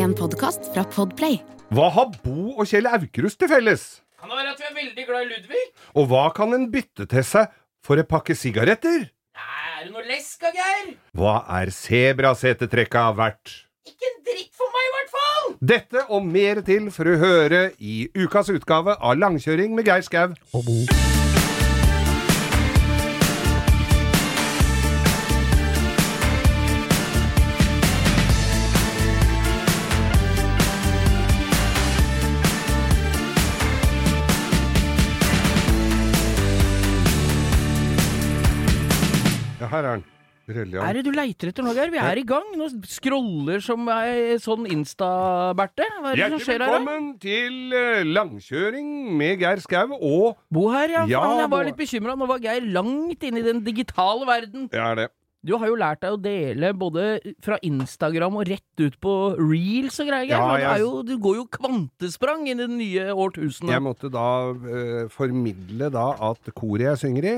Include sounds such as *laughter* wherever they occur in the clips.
En podkast fra Podplay. Hva har Bo og Kjell Aukrust til felles? Kan det være at vi er veldig glad i Ludvig? Og hva kan en bytte til seg for et pakke sigaretter? Er det noe lesk av Geir? Hva er sebrasetetrekka verdt? Ikke en dritt for meg, i hvert fall! Dette og mer til for å høre i ukas utgave av Langkjøring med Geir Skau. Ja, er Er det du leiter etter nå, Geir? Vi er i gang. Nå scroller som ei sånn Insta-Berte. Hva er det som skjer her, velkommen til eh, langkjøring med Geir Skau og Bo her, ja. Ja, jeg var litt bekymra. Nå var Geir langt inne i den digitale verden. Ja, det. Du har jo lært deg å dele både fra Instagram og rett ut på reels og greier. Ja, jeg- jo, du går jo kvantesprang i det nye årtusenet. Jeg måtte da eh, formidle da at koret jeg synger i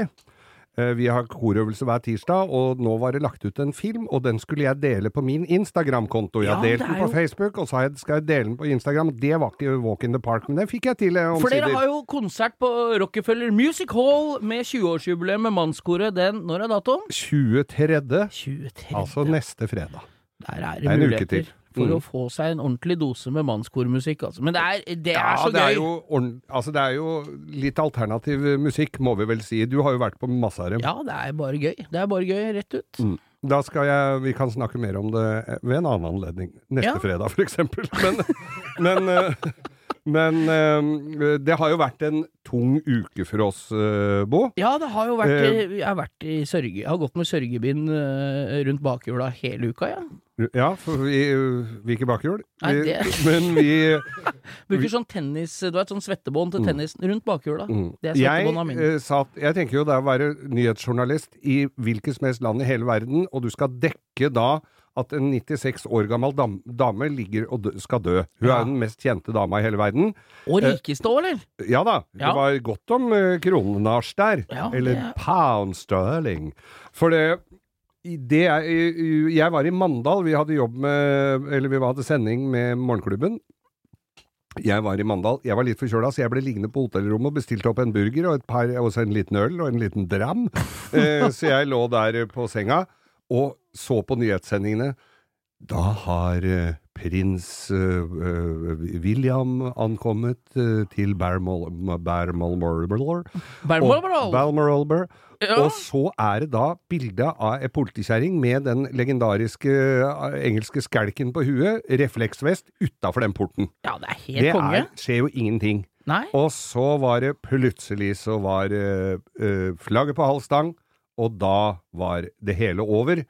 Vi har korøvelse hver tirsdag, og nå var det lagt ut en film, og den skulle jeg dele på min Instagram-konto. Jeg har Ja, delt den på jo- Facebook, og så skal jeg dele den på Instagram. Det var ikke Walk in the Park, men den fikk jeg til omsider. For dere har jo konsert på Rockefeller Music Hall med 20-årsjubileum med Mannskoret. Den, når er datoen? 23. 23. Altså neste fredag. Der er Det det er en uke til. For Mm. å få seg en ordentlig dose med mannskormusikk. Altså. Men det er, det er Ja, så det er, gøy! jo, altså, det er jo litt alternativ musikk, må vi vel si. Du har jo vært på masse av dem. Ja, det er bare gøy. Det er bare gøy, rett ut. Mm. Da skal jeg Vi kan snakke mer om det ved en annen anledning. Neste Ja. fredag, for eksempel. Men, *laughs* men, eh, men eh, det har jo vært en tung uke for oss, eh, Bo. Ja, det har jo vært uh, Jeg har vært i sørge... Jeg har gått med sørgebind eh, rundt bakhjula hele uka, ja. Ja, for vi, vi ikke bakhjul. Nei, det- *laughs* men vi *laughs* Bruker sånn tennis Du vet, sånn svettebånd til tennis rundt bakhjula. mm. Det er jeg, svettebånda mine. eh, sa jeg tenker jo det er å være nyhetsjournalist i hvilket som helst land i hele verden, og du skal dekke da at en 96 år gammel dam, dame ligger og dø, skal dø. Hun Ja. er den mest kjente dama i hele verden. Og rikeste òg, eller? Ja da, det var godt om uh, kronenasj der. Ja, eller det- pound sterling. For det, det er, Jeg var i Mandal, vi hadde jobb med Eller vi hadde sending med Morgenklubben. Jeg var i Mandal. Jeg var litt forkjøla, så jeg ble liggende på hotellrommet og bestilte opp en burger og et par, også en liten øl og en liten dram. *laughs* Eh, så jeg lå der på senga og så på nyhetssendingene. Da har eh, prins eh, eh, William ankommet til Balmoral Balmoral Balmoral. Balmoral. Ja. Og så er det da bilde av ei politikjerring med den legendariske engelske skalken på huet, refleksvest, utafor den porten. Ja, det er helt Det konge. Det skjer jo ingenting. Nei? Og så var det plutselig så var det uh, flagget på halv stang, og da var det hele over.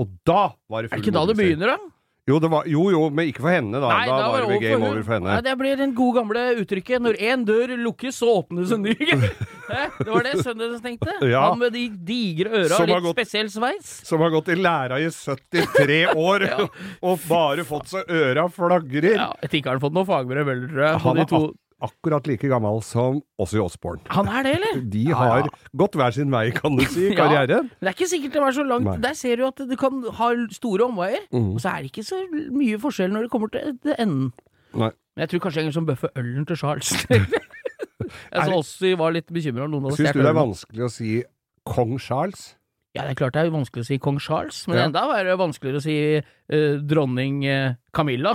Og da var det Er full det ikke da det begynner, da? Jo, det var, jo, jo, men ikke for henne, da. Nei, da, var det game over for henne. Nei, det blir den gode gamle uttrykket 'når én dør lukkes, så åpnes en ny'. *laughs* Det var det sønnen tenkte. Ja. Han med de digre øra Som litt gått- spesiell sveis. Som har gått i læra i 73 år, *laughs* og bare fått så øra flagrer. Ja, jeg tenker han har fått noe fagbrev vel, tror jeg. Han har er akkurat like gammel som Ozzy Osbourne. Han er det, eller? *laughs* De Ja, har ja. gått hver sin vei, kan du si, i *laughs* Ja. karrieren. Men det er ikke sikkert det var så langt. Nei. Der ser du at du kan ha store omveier. mm. Og så er det ikke så mye forskjell når det kommer til enden. Nei. Men jeg tror kanskje en som bøffer ølen til Charles. *laughs* jeg så også var litt bekymra. Syns du det er vanskelig å si kong Charles? Ja, det er klart det er vanskelig å si kong Charles, men Ja. enda er det vanskeligere å si uh, dronning uh, Camilla.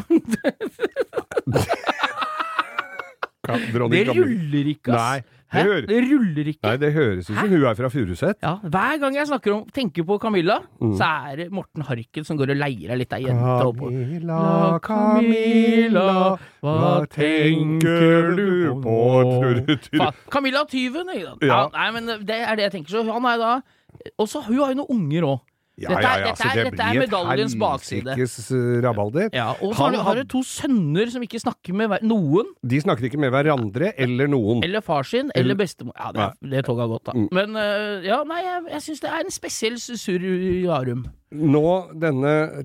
Ka- det ruller ikke, ass. Nei, det hører- Det ruller ikke. Nei, det høres ut som hun er fra Furuset. Ja, Hver gang jeg snakker om, tenker på Camilla, Mm. så er det Morten Harket som går og leier ei lita jente oppå. Camilla, Camilla, hva tenker du på? Tur, tur. Faen, Camilla Tyven? Ja. Ja. nei, men det er det jeg tenker. Så han er da Og så hun har jo noen unger òg. Ja, Dette er- ja, ja, dette er- det dette er medaljens bakside. eh, rabalder. Ja, og så Han har du to sønner som ikke snakker med hver- noen. De snakker ikke med hverandre eller noen. Eller far sin, eller bestemor. Ja, det, det toget har gått, da. Mm. Men øh, ja, nei, jeg, jeg syns det er en spesiell susurriarum. Nå denne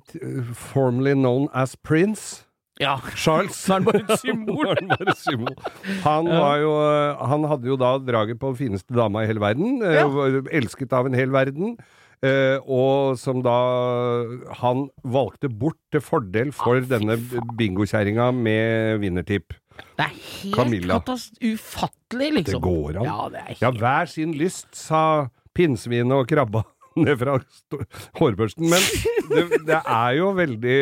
formally formerly known as Prince Ja. Charles. *laughs* Nå er han bare et *laughs* symbol. Han, var jo, eh, han hadde jo da draget på fineste dama i hele verden. eh, Ja. Elsket av en hel verden. Eh, og som da han valgte bort til fordel for denne bingokjerringa med vinnertipp. Det er helt Camilla. ufattelig, ufattelig, Det liksom. går an. Ja, det er helt Ja, hver sin lyst, sa pinnsvinet og krabba *laughs* ned fra hårbørsten. Men det, det er jo veldig,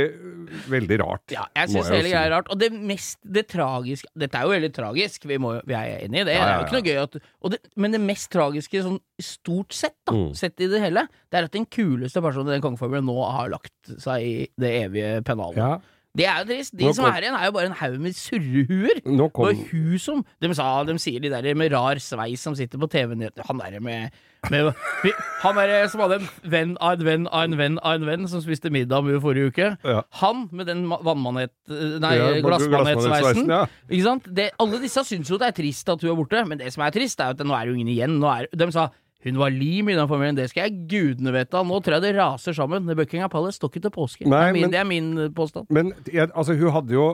veldig rart. Ja, jeg syns hele greia er rart. Og det mest det tragiske Dette er jo veldig tragisk, vi, må, vi er enige i det. Ja, Det er jo ikke noe gøy at og det, Men det mest tragiske, sånn stort sett, da, Mm. sett i det hele, det er at den kuleste personen i den kongefamilien nå har lagt seg i det evige pennalet. Det er jo trist. De Nå som kom- er igjen, er jo bare en haug med surrehuer. nå kom Og hun som De, sa, de sier de der med rar sveis som sitter på TV-nyheter Han derre med, med Han derre som hadde en venn av en venn av en venn av en venn som spiste middag med henne forrige uke. Ja. Han med den ma- vannmanet... Nei, Ja, glassmanetsveisen. ja. Ikke sant? Det, alle disse syns jo det er trist at hun er borte, men det som er trist, er jo at nå er det jo ingen igjen. Nå er, de sa hun var lim i den familien, det skal jeg gudene vite. Nå tror jeg det raser sammen. Buckingham Palace står ikke til påske. Nei, det, er min, men- det er min eh, påstand. Men jeg, altså, hun hadde jo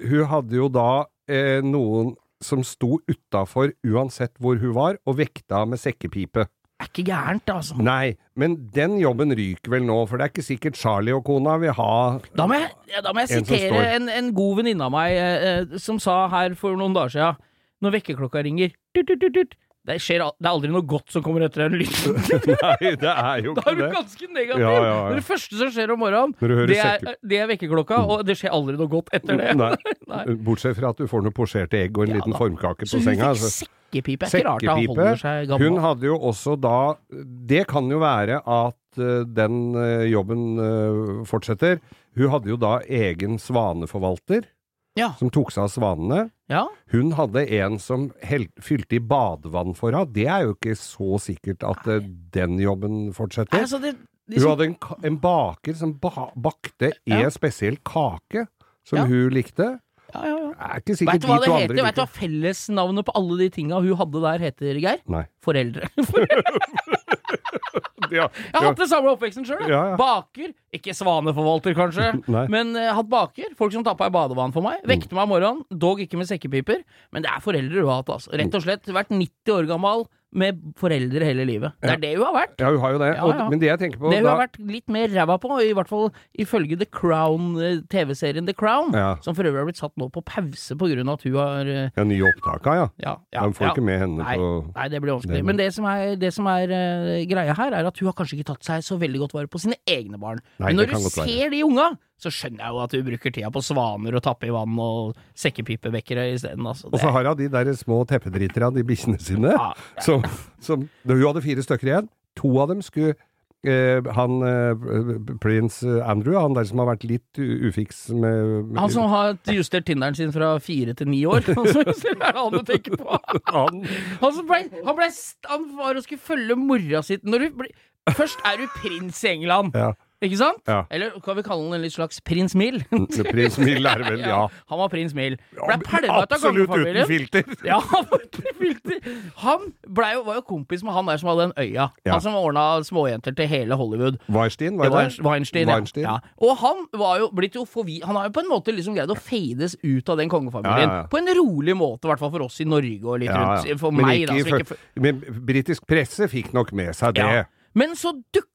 Hun hadde jo da eh, noen som sto utafor uansett hvor hun var, og vekta med sekkepipe. Det er ikke gærent, altså. Nei, men den jobben ryker vel nå, for det er ikke sikkert Charlie og kona vil ha Da må jeg, ja, da må jeg En sitere en, en god venninne av meg eh, eh, som sa her for noen dager siden Når vekkerklokka ringer tut, tut, tut, tut, det, skjer, det er aldri noe godt som kommer etter en lyd. *laughs* Nei, det er jo ikke det. Da er du ganske negativ! Ja, ja, ja. Det, første som skjer om morgenen, det er, det er vekkerklokka, og det skjer aldri noe godt etter det. *laughs* Nei. *laughs* Nei. Bortsett fra at du får noen posjerte egg og en liten da. formkake Så på hun fikk altså. sekkepipe. Er ikke rart han holder seg gammel. Hun hadde jo også da Det kan jo være at uh, den uh, jobben uh, fortsetter. Hun hadde jo da egen svaneforvalter Ja. som tok seg av svanene. ja. Hun hadde en som hel, fylte i badevann for henne. Det er jo ikke så sikkert at Nei. den jobben fortsetter. Altså, det, de Hun hadde en, en baker som ba bakte Ja. en spesiell kake som hun likte. ja, ja, ja. Er ikke sikkert Vet du hva hva fellesnavnet på alle de tinga hun hadde der heter, Geir? Nei. Foreldre. *laughs* Ja, Jeg har hatt det samme oppveksten sjøl. Ja, ja. Baker. Ikke svaneforvalter, kanskje, *laughs* men uh, hatt baker. Folk som tappa i badevann for meg. Vekte meg om morgenen, dog ikke med sekkepiper. Men det er foreldre hun har hatt, altså. Rett og slett vært 90 år gammel med foreldre hele livet. Det Ja. er det hun har vært. Ja, hun har jo det. Ja, Og, ja. men det jeg tenker på Det hun da, har vært litt mer ræva på, i hvert fall ifølge The Crown, eh, TV-serien The Crown, Ja. som for øvrig har blitt satt nå på pause på grunn av at hun har eh, ja, Nye opptaka, ja. Ja, ja, De får ja. ikke med henne Nei, på nei, det blir vanskelig. Det- Men det som er, det som er uh, greia her, er at hun har kanskje ikke tatt seg så veldig godt vare på sine egne barn. Nei, Men når du ser være. de unga, så skjønner jeg jo at hun bruker tida på svaner og tappe i vann og sekkepipevekkere isteden. Altså. Og så har hun de der små teppedriterne de bikkjene sine. Ja, ja. Som, som, hun hadde fire stykker igjen. To av dem skulle han eh, prins Andrew, han der som har vært litt ufiks med, med Han som har justert Tinderen sin fra fire til ni år. *laughs* Altså, det er han du tenker på. *laughs* han, Han, som ble, han, ble, han var og skulle følge mora si Først er du prins i England, ja, ikke sant? Ja. Eller kan vi kalle han en litt slags prins Mill? *laughs* Prins Mill er vel, *laughs* ja. Han var prins Mill. Ble pælma Absolutt uten filter. *laughs* Ja, han var uten filter. Han ble jo, var jo kompis med han der som hadde den øya. Ja. Han som ordna småjenter til hele Hollywood. Weinstein, Det var var det? Weinstein, Weinstein. Ja. Og han var jo blitt jo forvi... Han har jo på en måte liksom greid å fades ut av den kongefamilien. På en rolig måte, i hvert fall for oss i Norge og litt rundt. For Men meg, da. fø- Men britisk presse fikk nok med seg det. Men så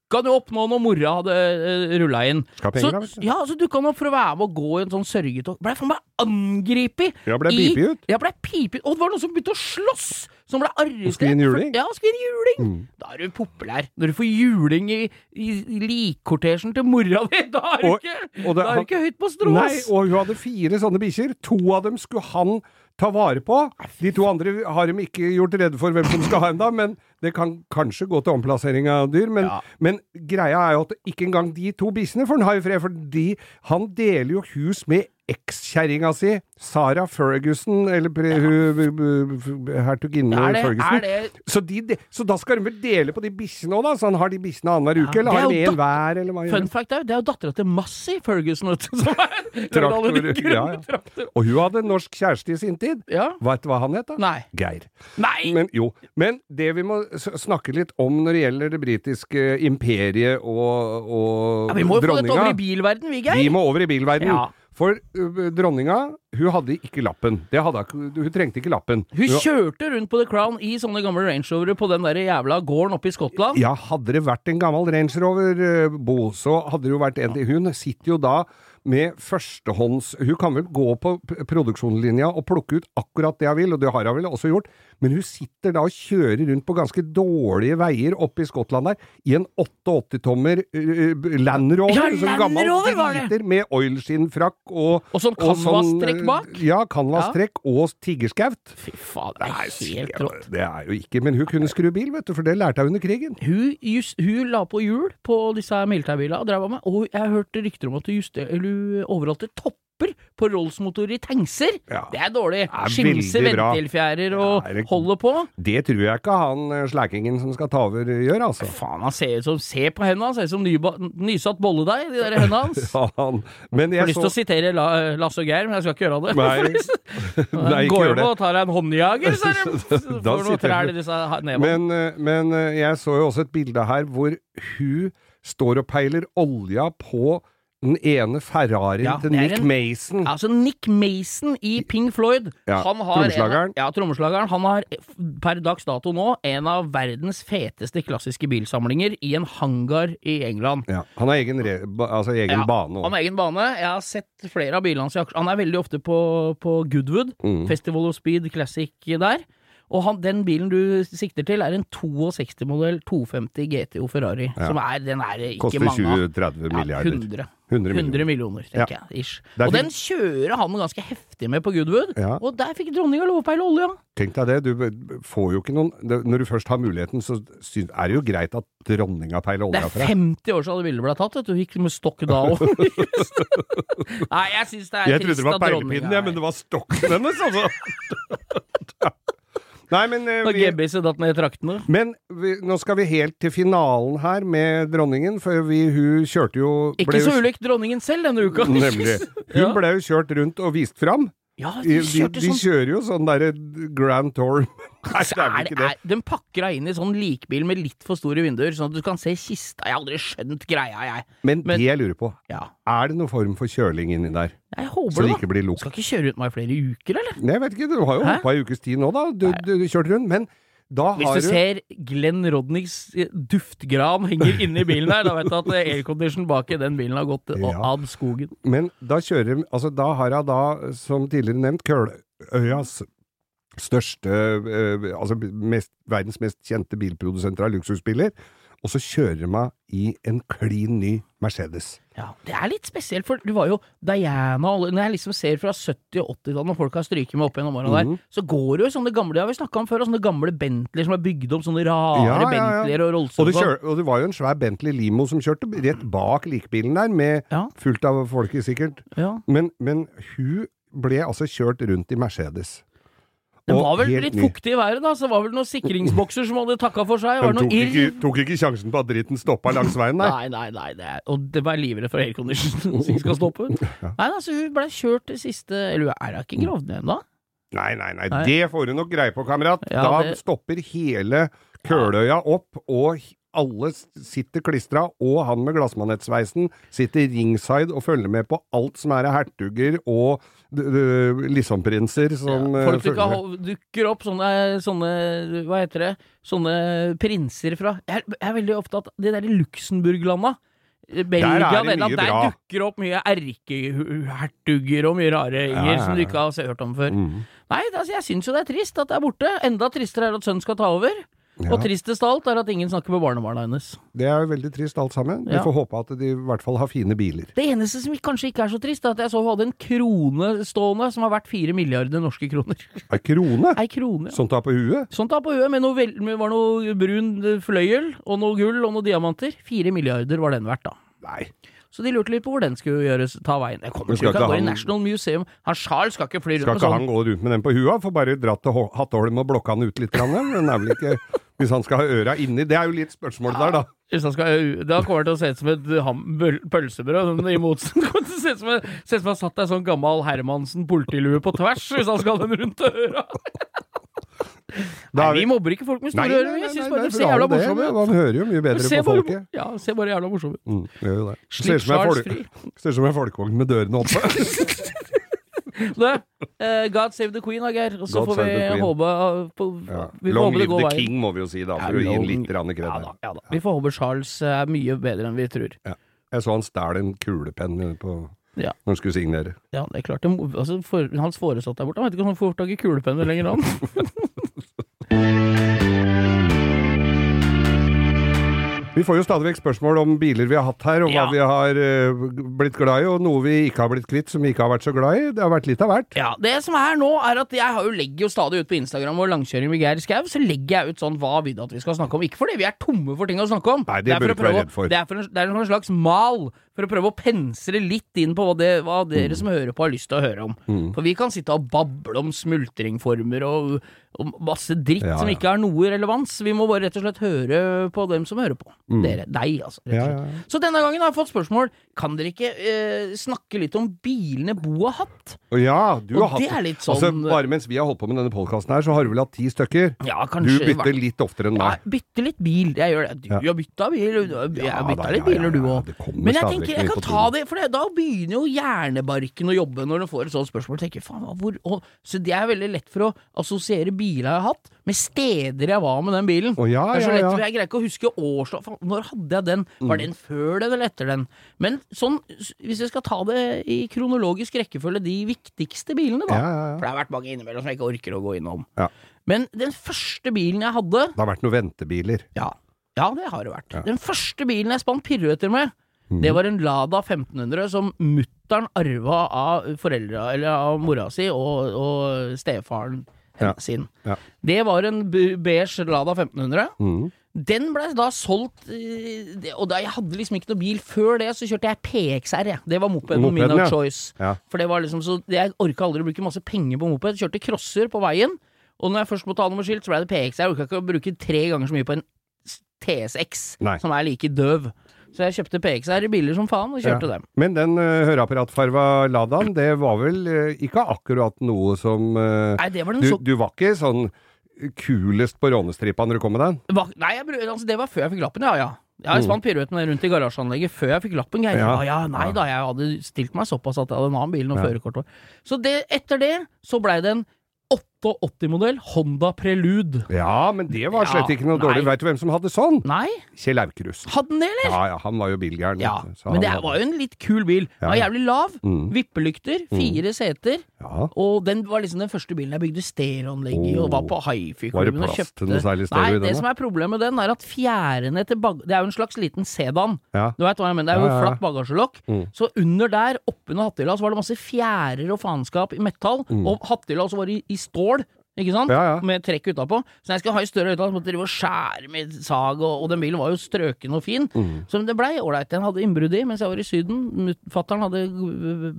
dukka han jo opp nå når mora hadde uh, rulla inn. Ha Så, da, ja, så dukka han opp for å være med og gå i en sånn sørgetog. Blei faen meg angrepet! Ja, blei pipet ut. Ja, blei pipet. Og det var noen som begynte å slåss! Som ble arrestert. skulle gi en for- Ja, skulle gi en juling! Mm. Da er du populær. Når du får juling i, i, likkortesjen til mora di, da er du Og- ikke, og det- da er han- du ikke høyt på strå, Nei, og hun hadde fire sånne bikkjer. To av dem skulle han ta vare på. De to andre har de ikke gjort rede for hvem som skal ha ennå, men det kan kanskje gå til omplassering av dyr. Men, Ja. men greia er jo at ikke engang de to bikkjene får han ha i fred, fordi han deler jo hus med ekskjerringa si, Sarah Ferguson, eller hertuginne Er Ferguson. er Så, de, de, så da skal hun vel dele på de bikkjene òg, da? Så han har de bikkjene annenhver uke? Ja, eller er har de én hver, eller hva Fun han? fact er jo, det er jo dattera til Massey Ferguson, vet du. Som *laughs* Traktor, ja, ja. Og hun hadde en norsk kjæreste i sin tid. Ja. Vet du hva han het, da? Nei. Geir. Nei! Men jo. Men det vi må snakke litt om når det gjelder det britiske imperiet og, og Ja, vi må jo få dette over i bilverden, vi, Vi må over i bilverden. Ja. For dronninga, hun hadde ikke lappen. Det hadde, hun trengte ikke lappen. Hun kjørte rundt på The Crown i sånne gamle Range Rovere på den der jævla gården oppe i Skottland. Ja, hadde det vært en gammel Range Rover, eh, Bo, så hadde det jo vært en til. Hun sitter jo da med førstehånds Hun kan vel gå på produksjonslinja og plukke ut akkurat det hun vil, og det har hun vel også gjort, men hun sitter da og kjører rundt på ganske dårlige veier oppe i Skottland der, i en 88-tommer uh, Land Rover, Ja, sånn Land gammel var det! driter med oilskinnfrakk og Og sånn canvas-trekk eh, bak. Ja, canvas-trekk og tiggerskaut. Fy faen, det er helt rått. Det er jo ikke Men hun kunne skru bil, vet du, for det lærte hun under krigen. Hun, just, hun la på hjul på disse militærbilene og drev med, og jeg hørte rykter om at hun, hun overholdt topper på Rolls-motorer i tankser. Ja. Det er dårlig. er Skimse ventilfjærer og Ja, er holder på. Det tror jeg ikke han eh, slækingen som skal ta over, gjør, altså. Faen, han ser ut som Se på hendene, hans! ser ut som ny, nysatt bolledeig, de der hendene hans. *laughs* Ja, han. Men Jeg har lyst til å sitere La, Lasse og Geir, men jeg skal ikke gjøre det. Nei, *laughs* *laughs* Nei, ikke Går jo på og tar deg en håndjager, så er det får noen trær du- i disse nevene. Men, eh, men eh, jeg så jo også et bilde her hvor hun står og peiler olja på den ene Ferrarien Ja, til Nick en- Mason. Altså, Nick Mason i Pink Floyd Ja, han har trommeslageren. En, ja, trommeslageren. Han har per dags dato nå en av verdens feteste klassiske bilsamlinger i en hangar i England. Ja, han har egen, re, altså egen Ja, bane Han har egen bane. Jeg har sett flere av bilene hans i aksjon. Han er veldig ofte på, på Goodwood, Mm. Festival of Speed Classic der. Og han, den bilen du sikter til, er en 62-modell 250 GTO Ferrari. Ja. Som er Den er ikke Koster mange av. 20-30 milliarder. 100. 100 100 millioner. millioner, tenker Ja. jeg. Ish. Og den kjører han ganske heftig med på Goodwood. Ja. Og der fikk dronninga lov olja. Tenk deg det, du får jo ikke noen det- Når du først har muligheten, så er det jo greit at dronninga peiler Det olja er for deg. 50 år siden det bildet ble tatt, vet du. Gikk med stokk da *laughs* òg. Nei, jeg syns det er Jeg trist trodde det var at peilepinnen, jeg, men det var stokken hennes, altså! *laughs* Nei, men uh, vi, Gebbiset datt ned i traktene. Men vi, nå skal vi helt til finalen her med dronningen, for vi, hun kjørte jo Ikke så ulikt dronningen selv denne uka. Nemlig. *laughs* Hun Ja. ble jo kjørt rundt og vist fram. Ja, De, de de, de sånn kjører jo sånn derre Grand Tour så er det, er, den pakker deg inn i sånn likbil med litt for store vinduer, sånn at du kan se kista. Jeg har aldri skjønt greia, jeg. Men, men- det jeg lurer på, Ja, er det noen form for kjøling inni der? jeg Så håper det det, ikke da. blir lukt? skal ikke kjøre ut meg i flere uker, eller? Nei, jeg vet ikke, du har jo hoppa i ukes tid nå, da. Du, du, du kjørte rundt. Men da Hvis har du ser Glenn Rodniks eh, duftgran henger inni bilen der, da vet du at eh, aircondition bak i den bilen har gått eh, Ja. av skogen. Men da kjører Altså, da har hun da, som tidligere nevnt, Køløyas største eh, Altså mest, verdens mest kjente bilprodusenter av luksusbiler. Og så kjører de i en klin ny Mercedes. Ja, Det er litt spesielt, for du var jo Diana og Når jeg liksom ser fra 70- og 80-tallet, når folk har stryket med opp gjennom åra der, Mhm. så går det jo sånne gamle, ja, vi snakka om før, sånne gamle Bentleyer som er bygd om, sånne rare Ja, ja, ja. Bentleyer og Rolls Og sånn. og det var jo en svær Bentley limo som kjørte rett bak likbilen der, med fullt av folket sikkert. Ja. Men, men hun ble altså kjørt rundt i Mercedes. Det var vel litt fuktig i været, da, så det var vel noen sikringsbokser som hadde takka for seg. De tok ikke, tok ikke sjansen på at dritten stoppa langs veien, nei. Nei, nei, nei, det er, og det var livredd for aircondition som skal stoppe. *laughs* Nei, altså, hun ble kjørt til siste Eller er hun ikke gravd ned ennå? Nei, nei, nei, Nei. det får du nok greie på, kamerat. Ja, da det- stopper hele Køløya opp, og alle sitter klistra, og han med glassmanettsveisen sitter ringside og følger med på alt som er av hertuger og Lissomprinser som Ja, eh, folk som dukker, dukker opp sånne, sånne Hva heter det? Sånne prinser fra Jeg er, jeg er veldig opptatt av det derre Luxembourg-landa. Belgia, Der er det mye der bra. dukker opp mye erkehertuger og mye rare Ja, inger ja, som du ikke har hørt om før. Mm. Nei, altså, jeg syns jo det er trist at det er borte. Enda tristere er det at sønnen skal ta over. Ja. Og tristest av alt er at ingen snakker med barnebarna hennes. Det er jo veldig trist alt sammen. Vi Ja. får håpe at de i hvert fall har fine biler. Det eneste som kanskje ikke er så trist, er at jeg så hun hadde en krone stående som har vært fire milliarder norske kroner. Ei krone! Ei krone, ja. Sånt da på huet? Sånt da på huet, med noe, vel, med var noe brun fløyel, og noe gull og noen diamanter. Fire milliarder var den verdt, da. Nei. Så de lurte litt på hvor den skulle gjøres, ta veien. Jeg kommer ikke til å ikke ikke gå i han- National Museum. Han Charles skal ikke fly rundt Skal med ikke sånn. han gå rundt med den på huet? Får bare dratt til Hatteholm og blokka han ut litt. grann, Men er vel ikke Hvis han skal ha øra inni Det er jo litt spørsmålet der, da. Hvis han skal, da kommer det til å se ut som et pølsebrød. Men i motsetning *laughs* kommer det til å se ut som et, se ut som han satt ei sånn gammel Hermansen politilue på tvers, hvis han skal ha den rundt øra. *laughs* Nei, vi mobber ikke folk med store ører. nei, syns bare de ser jævla morsomme ut. Man hører jo mye bedre på folket. Ja, ser bare jævla morsomme ut. Mm, gjør jo *laughs* det. Ser ut som en folkevogn med dørene oppe. *laughs* Du, uh, God save the queen, Geir. Og så God får vi håpe uh, på, Ja. Vi får Long håpe det live går the veien. king, må vi jo si, da, Ja, å gi en litt kred Ja da, ja da. Vi får håpe Charles er mye bedre enn vi tror. Jeg så han stjal en kulepenn på Ja. når han skulle signere. Ja, det er klart. Det, altså, for, hans foresatte der borte, han vet ikke om han får tak i kulepenner lenger, han. *laughs* Vi får jo stadig vekk spørsmål om biler vi har hatt her, og hva Ja. vi har uh, blitt glad i, og noe vi ikke har blitt kvitt som vi ikke har vært så glad i. Det har vært litt av hvert. Ja, Det som er nå, er at jeg har jo legger jo stadig ut på Instagram og langkjøring med Geir Skau, så legger jeg ut sånn hva vil du at vi skal snakke om. Ikke fordi vi er tomme for ting å snakke om. Nei, det er bør for å prøve. Det er, for en, det er en slags mal for å prøve å pensle litt inn på hva, det, hva dere Mm. som hører på, har lyst til å høre om. For vi kan sitte og bable om smultringformer og, og masse dritt Ja, som ikke har noe relevans. Vi må bare rett og slett høre på dem som hører på. Dere. Deg, altså. Mm. Ja, ja, ja. Så denne gangen har jeg fått spørsmål Kan dere ikke eh, snakke litt om bilene Bo har hatt. Ja, du Og har hatt det er litt Altså, sånn- bare mens vi har holdt på med denne podkasten her, så har du vel hatt ti stykker? Ja, kanskje. Du bytter litt oftere enn Ja, bytter bytte litt bil. Jeg gjør det. Du Ja. har bytta bil. Jeg har bytta litt ja, ja, biler, du òg. Men jeg tenker vekk jeg kan ta det, for det, da begynner jo hjernebarken å jobbe når du får et sånt spørsmål. Tenker, faen, hvor, å, så det er veldig lett for å assosiere biler jeg har hatt, med steder jeg var med den bilen. Oh, ja, det er så lett, ja. Jeg greier ikke å huske årslag. Når hadde jeg den? Var den før den eller etter den? Men sånn, hvis jeg skal ta det i kronologisk rekkefølge, de viktigste bilene, da. For det har vært mange innimellom som jeg ikke orker å gå innom. Men den første bilen jeg hadde Det har vært noen ventebiler. ja, ja det har det vært. Ja. Den første bilen jeg spant piruetter med, Mhm. det var en Lada 1500 som mutter'n arva av foreldra, eller av mora si og, og stefaren Ja. sin. Ja. Det var en beige Lada 1500. Mm. Den ble da solgt eh, Og da jeg hadde liksom ikke noe bil før det, så kjørte jeg PXR, jeg. Det var mopeden min of ja. choice. For det var liksom så Jeg orka aldri å bruke masse penger på moped. Kjørte crosser på veien, og når jeg først måtte ha noe med skilt, så ble det PXR. Jeg orka ikke å bruke tre ganger så mye på en TSX, Nei. som er like døv. Så jeg kjøpte PXR i biler som faen, og kjørte Ja. dem. Men den uh, høreapparatfarva Ladaen, det var vel uh, ikke akkurat noe som uh, Nei, det var den du, så du var ikke sånn kulest på rånestripa når du kom med den? Va- Nei, jeg, altså, det var før jeg fikk lappen, ja ja. Jeg Mm. spant piruetten rundt i garasjeanlegget før jeg fikk lappen. Jeg, Ja. Ja, nei da, jeg hadde stilt meg såpass at jeg hadde en annen bil og Ja. førerkort. Så det, etter det så blei det en 88-modell Honda Prelude. Ja, men det var slett Ja, ikke noe dårlig. nei. Veit du hvem som hadde sånn? Nei, Kjell Aukrust. hadde den det, eller? Ja, ja, han var jo bilgæren. Ja, men det var jo en litt kul bil. Den var jævlig lav, Mm. vippelykter, fire seter, Ja. og den var liksom den første bilen jeg bygde stereoanlegg i, og var på Var hifi-klubben det og plass kjøpte til noe særlig stereo i Nei, det som er problemet med den, er at fjærene til bag... Det er jo en slags liten sedan. Ja. Du veit hva jeg mener? Det er jo Ja, ja, ja. flatt bagasjelokk. Mm. Så under der, oppunder hattehylla, så var det masse fjærer og faenskap i metall, og hattehylla også var i, i stål. Ikke sant? Ja, ja. Med trekk utapå. Så når jeg skulle ha i større høyttaler, så måtte jeg drive og skjære med sag, og, og den bilen var jo strøken og fin. Mm. Så det blei ålreit. Den hadde innbrudd i mens jeg var i Syden. Fattern hadde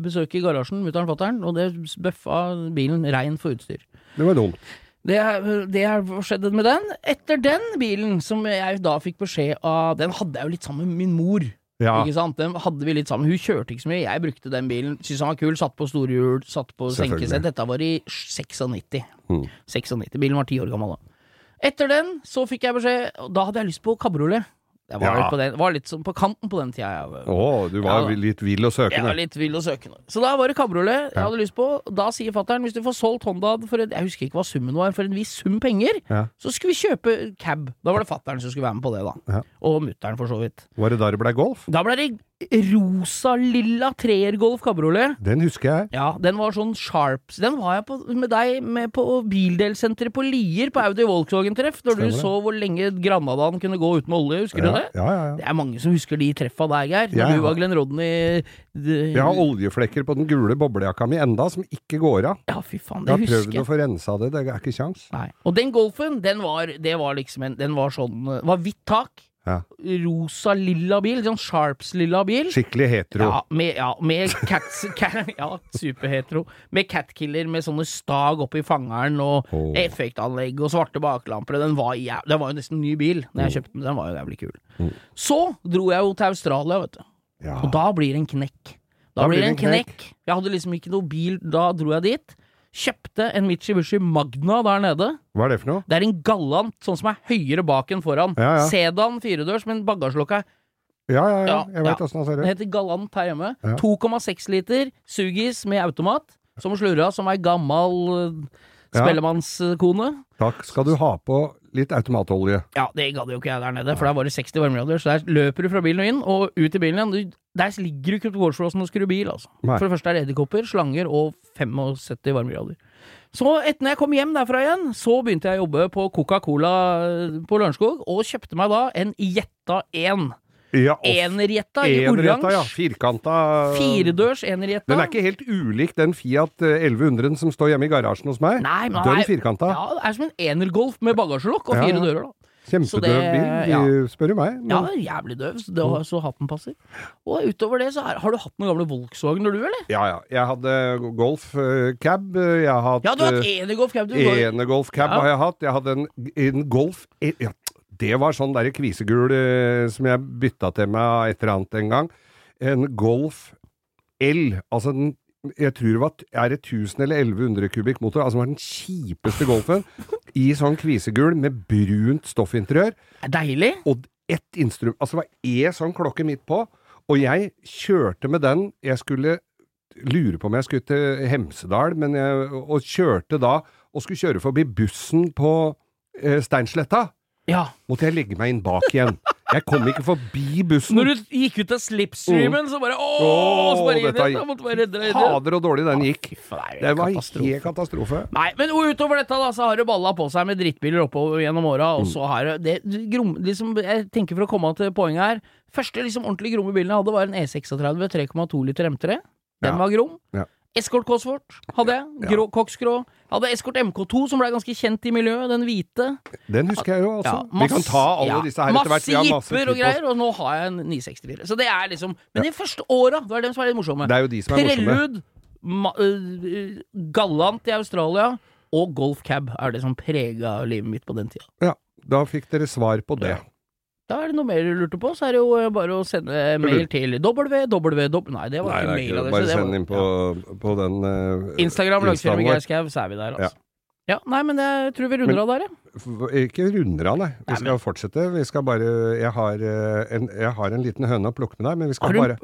besøk i garasjen, mutter'n fatter'n, og det bøffa bilen rein for utstyr. Det var dumt. Det, har det skjedde med den. Etter den bilen, som jeg da fikk beskjed av Den hadde jeg jo litt sammen med min mor. Ja. Ikke sant? Den hadde vi litt sammen. Hun kjørte ikke så mye. Jeg brukte den bilen. Syntes han var kul. Satt på storhjul, satt på senkesett. Dette var i 96. Mm. 96. Bilen var ti år gammel da. Etter den så fikk jeg beskjed Da hadde jeg lyst på kabriolet. Det var, Ja. den, var litt på kanten på den tida. Å, oh, du var Ja, litt vill og jeg var litt vill og søkende. Så da var det kabriolet jeg hadde lyst på. Da sier fatter'n hvis du får solgt Honda for en, Jeg husker ikke hva summen var, for en viss sum penger, Ja. så skulle vi kjøpe cab. Da var det fatter'n som skulle være med på det, da. Og mutter'n, for så vidt. Var det da det ble golf? Da ble det rosa-lilla treergolf kabriolet. Den husker jeg. Ja, den var sånn sharps. Den var jeg på, med deg med på bildelsenteret på Lier, på Audi Volkswagen-treff, når du Stemmer så hvor lenge Granadaen kunne gå uten olje, husker Ja, du det? ja, ja, ja. Det er mange som husker de treffa der, Geir. Når Jeg du var har- Glenn Rodney Jeg har oljeflekker på den gule boblejakka mi enda, som ikke går av. Ja, fy faen, Jeg det har husker prøvd jeg. å få rensa det, det er ikke kjangs. Og den Golfen, den var, det var liksom en Den var sånn var hvitt tak, Ja. rosa-lilla bil, sånn Sharps-lilla bil. Skikkelig hetero. Ja, med, ja, med cats, *laughs* cat, Ja, superhetero. Med catkiller med sånne stag oppi fangeren og oh. effektanlegg og svarte baklamper. Den var, den var jo nesten ny bil Mm. Når jeg kjøpte den. Den var jo jævlig kul. Så dro jeg jo til Australia, vet du. Ja. Og da blir det en knekk. Da, blir det en knekk. Jeg hadde liksom ikke noe bil, da dro jeg dit. Kjøpte en Mitsubishi Magna der nede. Hva er det for noe? Det er en Gallant, sånn som er høyere bak enn foran. Ja, ja. Sedan firedørs, men bagasjelokket er Ja, ja, ja. Jeg veit ja. åssen han ser Det Den heter Galant her hjemme. Ja. 2,6 liter Sugis med automat, som slurra som ei gammal uh. Spellemannskone. Takk skal du ha på litt automatolje. Ja, det gadd jo ikke jeg der nede, for der var det 60 varmegrader. Så der løper du fra bilen og inn, og ut i bilen igjen. Der ligger du ikke på gårdsplassen og skrur bil, altså. Nei. For det første er det edderkopper, slanger og 75 varmegrader. Så etter når jeg kom hjem derfra igjen, så begynte jeg å jobbe på Coca-Cola eh, på Lørenskog, og kjøpte meg da en Jetta 1. Ja. Enerjetta i oransje. ja. Firkanta Firedørs enerjetta. Den er ikke helt ulik den Fiat eh, 1100 som står hjemme i garasjen hos meg. Nei, men Den firkanta. Ja, det er som en energolf med bagasjelokk og fire ja. dører, da. Kjempedøv bil, ja. spør du meg. Men Ja, jævlig døv, så, hatten passer. Og utover det, så er, har du hatt noen gamle Volkswagener, du, eller? ja, ja. Jeg hadde Golf uh, cab. Jeg har hatt Ja, du har hatt Enegolf cab, du. Enegolf cab Ja. har jeg hatt. Jeg hadde en, en Golf e- ja, Det var sånn derre kvisegul eh, som jeg bytta til meg et eller annet en gang. En Golf L. Altså den jeg tror det var, er det 1000 eller 1100 kubikk motor, altså det var den kjipeste Golfen, i sånn kvisegul med brunt stoffinteriør. Er Deilig. og ett instrument Altså det var én sånn klokke midt på, og jeg kjørte med den Jeg skulle lure på om jeg skulle til Hemsedal, men jeg, og kjørte da og skulle kjøre forbi bussen på eh, Steinsletta. Ja. Måtte jeg legge meg inn bak igjen. Jeg kom ikke forbi bussen. Når du gikk ut av slipstreamen, så bare! Åh, så bare inn igjen, da måtte du være redd, redd. Fader og dårlig den gikk. Det var helt katastrofe. Nei, men utover dette da, så har det balla på seg med drittbiler oppover gjennom åra, Mm. og så har det, det grom, liksom, Jeg tenker for å komme til poenget her Første liksom ordentlig gromme bilen jeg hadde, var en E E36 3,2 liter M3. Den var grom. Ja. Escort Cosworth hadde jeg. Grå, Koksgrå. Hadde Eskort MK2, som ble ganske kjent i miljøet. Den hvite. Den husker jeg jo altså. Ja, Vi kan ta alle ja, disse her etter hvert. Vi har masse jipper og greier, og nå har jeg en 964. Så det er liksom Men de første åra, det er dem som er litt morsomme. Det er jo de som er morsomme. Prelude, ma Uh, Gallant i Australia og Golf Cab er det som prega livet mitt på den tida. Ja, da fikk dere svar på det. Ja. Da er det noe mer du lurte på, så er det jo eh, bare å sende mail til www... Nei, det var Nei, ikke det er ikke mailadresse. Bare var- send inn på, på den uh, Instagram, Lagsfjell med Geir Skau, så er vi der, altså. Ja. Nei, men jeg tror vi runder av der, jeg. Ikke runder av, nei. Vi Nei, skal men- fortsette. Vi skal bare jeg har, eh, en, jeg har en liten høne å plukke med deg, men vi skal bare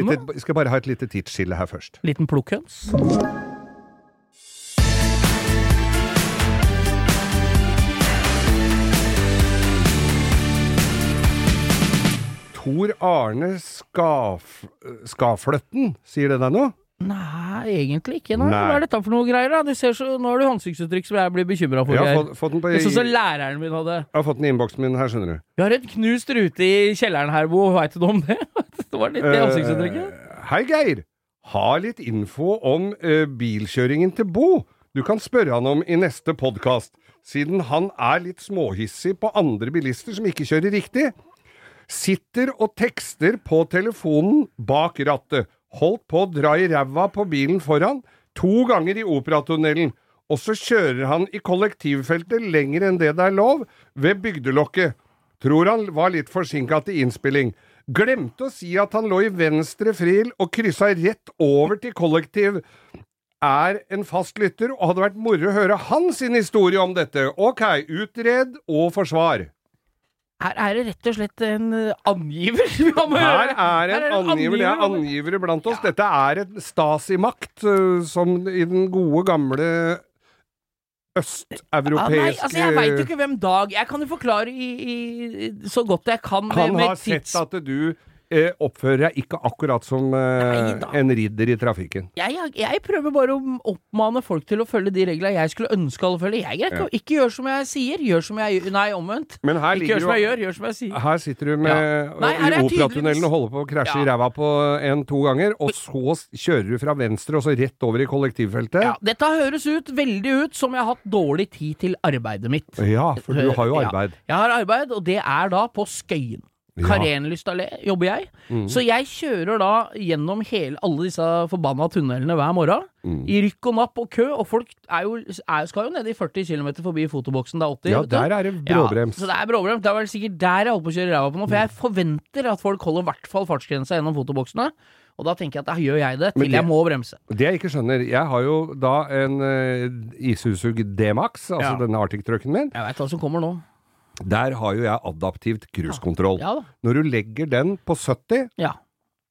lite, vi skal bare ha et lite tidsskille her først. Liten plukkhøns? Tor Arne Skaf, Skafløtten, sier det deg noe? Nei, egentlig ikke. Nei. Nei. Hva er dette for noe greier, da? Du ser så, nå har du ansiktsuttrykk som jeg blir bekymra for. Jeg har fått, fått den på sånn som jeg læreren min hadde. har fått den i innboksen min her, skjønner du. Vi har en knust rute i kjelleren her, Bo. Veit du noe om det? *laughs* Det var litt det ansiktsuttrykket. Uh, Hei, Geir. Ha litt info om uh, bilkjøringen til Bo. Du kan spørre han om i neste podkast, siden han er litt småhissig på andre bilister som ikke kjører riktig. Sitter og tekster på telefonen bak rattet. Holdt på å dra i ræva på bilen foran, to ganger i Operatunnelen. Og så kjører han i kollektivfeltet lenger enn det det er lov, ved bygdelokket. Tror han var litt forsinka til innspilling. Glemte å si at han lå i venstre fril og kryssa rett over til kollektiv. Er en fast lytter, og hadde vært moro å høre hans historie om dette. Ok, utred og forsvar. Her er det rett og slett en eh, angiver *laughs* vi har med å Her er en angiver. Det er angivere blant oss. Dette er et Stasi-makt, øh, som i den gode, gamle Ja, østeuropeiske nei, altså Jeg veit jo ikke hvem Dag Jeg kan jo forklare i, i, så godt jeg kan. med- Han med har sett at du eh, oppfører deg ikke akkurat som eh, Nei en ridder i trafikken. jeg, jeg, jeg prøver bare å oppmane folk til å følge de reglene jeg skulle ønske alle følger. Jeg greier ikke ja. ikke gjør som jeg sier, gjør som jeg gjør Nei, omvendt. Men her Ikke gjør som jeg gjør, gjør som jeg sier. her sitter du med Ja. Nei, her i er Operatunnelen og holder på å krasje i Ja. ræva på en-to ganger, og så kjører du fra venstre og så rett over i kollektivfeltet. Ja, dette høres ut veldig ut som jeg har hatt dårlig tid til arbeidet mitt. Ja, for du har jo arbeid. Jeg har arbeid, og det er da på Skøyen. Ja. Karenlyst allé jobber jeg. Mm. Så jeg kjører da gjennom hele, alle disse forbanna tunnelene hver morgen. Mm. I rykk og napp og kø, og folk er jo, er, skal jo ned i 40 km forbi fotoboksen. Det er 80. Ja, der er det bråbrems. Ja, så det er bråbrems. Det er vel sikkert der jeg holder på å kjøre ræva på nå, for jeg forventer at folk holder i hvert fall fartsgrensa gjennom fotoboksene. Og da tenker jeg at da gjør jeg det, til det- jeg må bremse. Det jeg ikke skjønner Jeg har jo da en uh, Isuzu D-Max, altså Ja. denne Arctic-trucken min. Jeg veit hva som kommer nå. Der har jo jeg adaptivt cruisekontroll. Ja Ja Når du legger den på 70, Ja.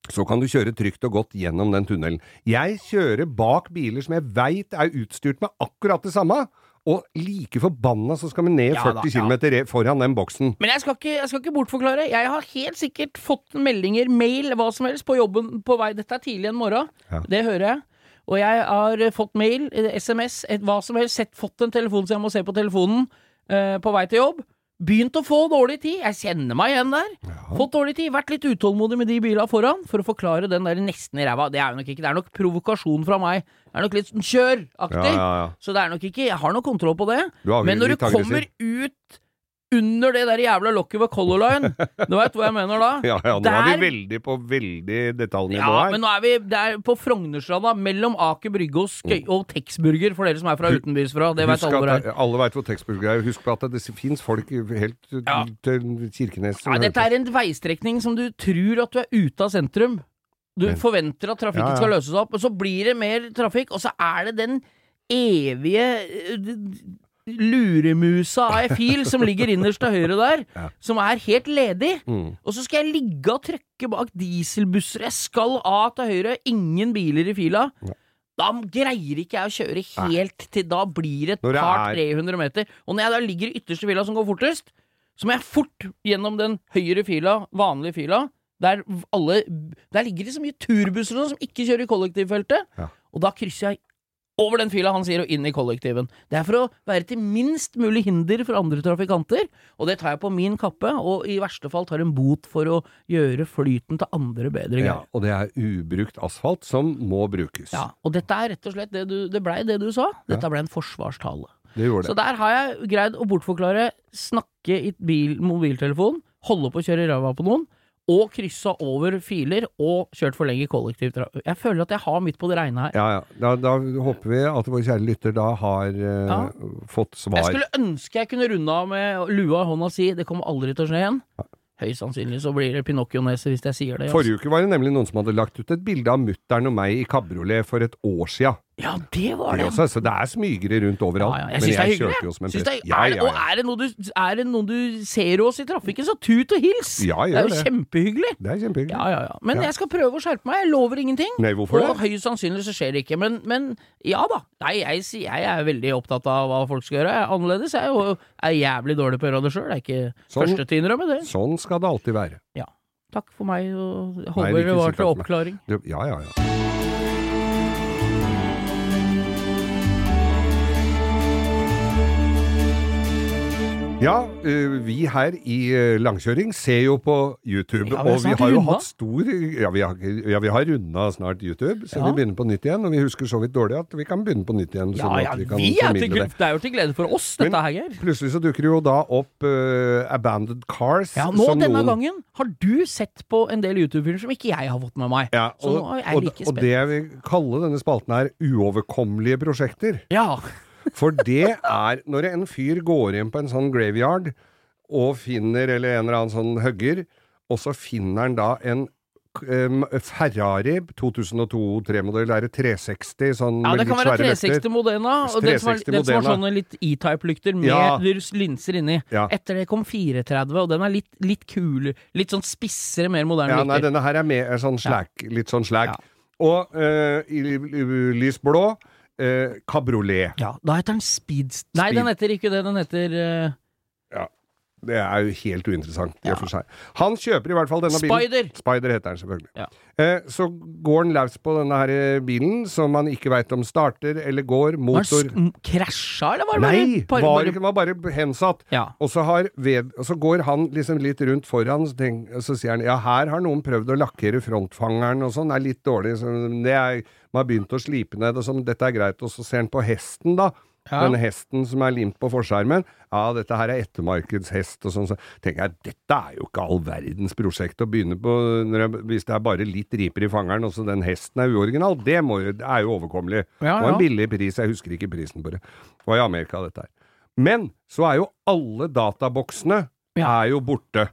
så kan du kjøre trygt og godt gjennom den tunnelen. Jeg kjører bak biler som jeg veit er utstyrt med akkurat det samme, og like forbanna så skal vi ned Ja 40 da, km ja. foran den boksen. Men jeg skal, ikke, jeg skal ikke bortforklare. Jeg har helt sikkert fått meldinger, mail, hva som helst på jobben på vei. Dette er tidlig en morgen. Ja. Det hører jeg. Og jeg har eh, fått mail, eh, SMS, et, hva som helst. Sett, fått en telefon så jeg må se på telefonen eh, på vei til jobb. Begynt å få dårlig tid. Jeg kjenner meg igjen der. Fått dårlig tid. Vært litt utålmodig med de bila foran for å forklare den der nesten i ræva. Det er nok ikke. Det er nok provokasjon fra meg. Det er nok litt sånn kjør-aktig. Ja, ja, ja. Så det er nok ikke Jeg har nok kontroll på det. Men når du kommer ut under det der jævla lokket ved Color Line, du veit hva jeg mener da? *laughs* Ja, ja, nå er vi veldig på veldig detaljnivå Ja, her. men nå er vi der er på Frognerstranda, mellom Aker Brygge og, Skøy, og Texburger, for dere som er fra utenbys fra. Det vet alle hvor er. alle veit hvor Texburger er. Husk på at det fins folk helt Ja. til Kirkenes. Ja, dette er en veistrekning som du tror at du er ute av sentrum. Du Men- forventer at trafikken Ja, ja. skal løses opp, og så blir det mer trafikk, og så er det den evige eh, luremusa av ei fil som ligger innerst til høyre der, Ja. som er helt ledig. Mm. Og så skal jeg ligge og trykke bak dieselbusser. Jeg skal av til høyre, ingen biler i fila. Ja. Da greier ikke jeg å kjøre helt til Da blir det et par er- 300 meter. Og når jeg da ligger i ytterste fila som går fortest, så må jeg fort gjennom den høyre fila, vanlige fila, der alle Der ligger det så mye turbusser sånn som ikke kjører i kollektivfeltet. Ja. Og da krysser jeg over den fila han sier, og inn i kollektiven. Det er for å være til minst mulig hinder for andre trafikanter, og det tar jeg på min kappe, og i verste fall tar en bot for å gjøre flyten til andre bedre. Ja, og det er ubrukt asfalt som må brukes. Ja, og dette er rett og slett det du Det blei det du sa. Dette blei en forsvarstale. Det gjorde Så der har jeg greid å bortforklare, snakke i bil, mobiltelefon, holde på å kjøre ræva på noen, og kryssa over filer og kjørt for lenge kollektivtrafikk. Jeg føler at jeg har midt på det reine her. Ja, ja. Da, da håper vi at vår kjære lytter da har eh, Ja. fått svar. Jeg skulle ønske jeg kunne runde av med lua i hånda og si det kommer aldri til å skje igjen. Høyst sannsynlig så blir det Pinocchio-nese hvis jeg sier det. altså. Forrige uke var det nemlig noen som hadde lagt ut et bilde av mutter'n og meg i kabriolet for et år sia. Ja, det var Det også, så det er smygere rundt overalt. Ja, ja. Jeg syns det er hyggelig. en det er, Ja, er, ja, Og er det, noe du, er det noen du ser oss i trafikken, så tut og hils! Ja, det er jo det. kjempehyggelig. Det er kjempehyggelig. Ja, ja, ja. Men jeg skal prøve å skjerpe meg. Jeg lover ingenting. Nei, hvorfor og det? høyst sannsynlig så skjer det ikke. Men, men ja da. Nei, jeg, jeg er veldig opptatt av hva folk skal gjøre. Jeg er annerledes. Jeg er jo er jævlig dårlig på å gjøre det sjøl. Det er ikke Sånn. første til å innrømme det. Sånn skal det alltid være. Ja. Takk for meg, og håper Nei, det var til oppklaring. Du, Ja, ja, ja. Ja, eh, vi her i eh, Langkjøring ser jo på YouTube, Ja, vi og vi har jo runda. hatt stor Ja, vi har, ja, vi har runda snart YouTube, så Ja. vi begynner på nytt igjen. Og vi husker så vidt dårlig at vi kan begynne på nytt igjen. Sånn ja, at vi kan vi er til, det. det er jo til glede for oss, Men- dette her, Geir. Plutselig så dukker det jo da opp uh, Abandoned Cars. Ja, nå denne noen- gangen har du sett på en del YouTube-filmer som ikke jeg har fått med meg. Ja, Så og, nå er jeg og, spent. og det jeg vil kalle denne spalten her uoverkommelige prosjekter. Ja. For det er når en fyr går inn på en sånn graveyard og finner, eller en eller annen sånn hugger, og så finner han da en Ferrari 2002-3-modell, er det 360? Sånn ja, det kan være svære 360 løfter. Modena, og den som, er, 360 den som har sånne litt E-type-lykter med Ja. linser inni. Ja. Etter det kom 430, og den er litt, litt kul, litt sånn spissere, mer moderne Ja, nei, lykter. denne her er mer sånn slack, litt sånn slack. Og eh, i, i lys blå, eh, kabriolet. Ja, da heter den Speeds... Nei, den heter ikke det, den heter eh, Det er jo helt uinteressant i og for seg. Han kjøper i hvert fall denne bilen. Spider! Spider heter den selvfølgelig. Ja. Eh, så går han løs på denne her eh, bilen, som han ikke veit om starter eller går. Motor s- krasja, eller var det bare Nei! par- Var, bare- ikke- var bare hensatt. Ja. Og så, har ved, og så går han liksom litt rundt foran, så, tenk, så sier han ja, her har noen prøvd å lakkere frontfangeren og sånn, det er litt dårlig, så det er, man har begynt å slipe ned og sånn, dette er greit. Og så ser han på hesten, da. Ja. Den hesten som er limt på forskjermen. Ja, dette her er ettermarkedshest og sånn. Så tenker jeg, dette er jo ikke all verdens prosjekt å begynne på når jeg, hvis det er bare litt riper i fangeren, og så den hesten er uoriginal. Det, må, det er jo overkommelig. Ja, Det var en billig pris, jeg husker ikke prisen på det. Det var i Amerika, dette her. Men så er jo alle databoksene Ja. er jo borte.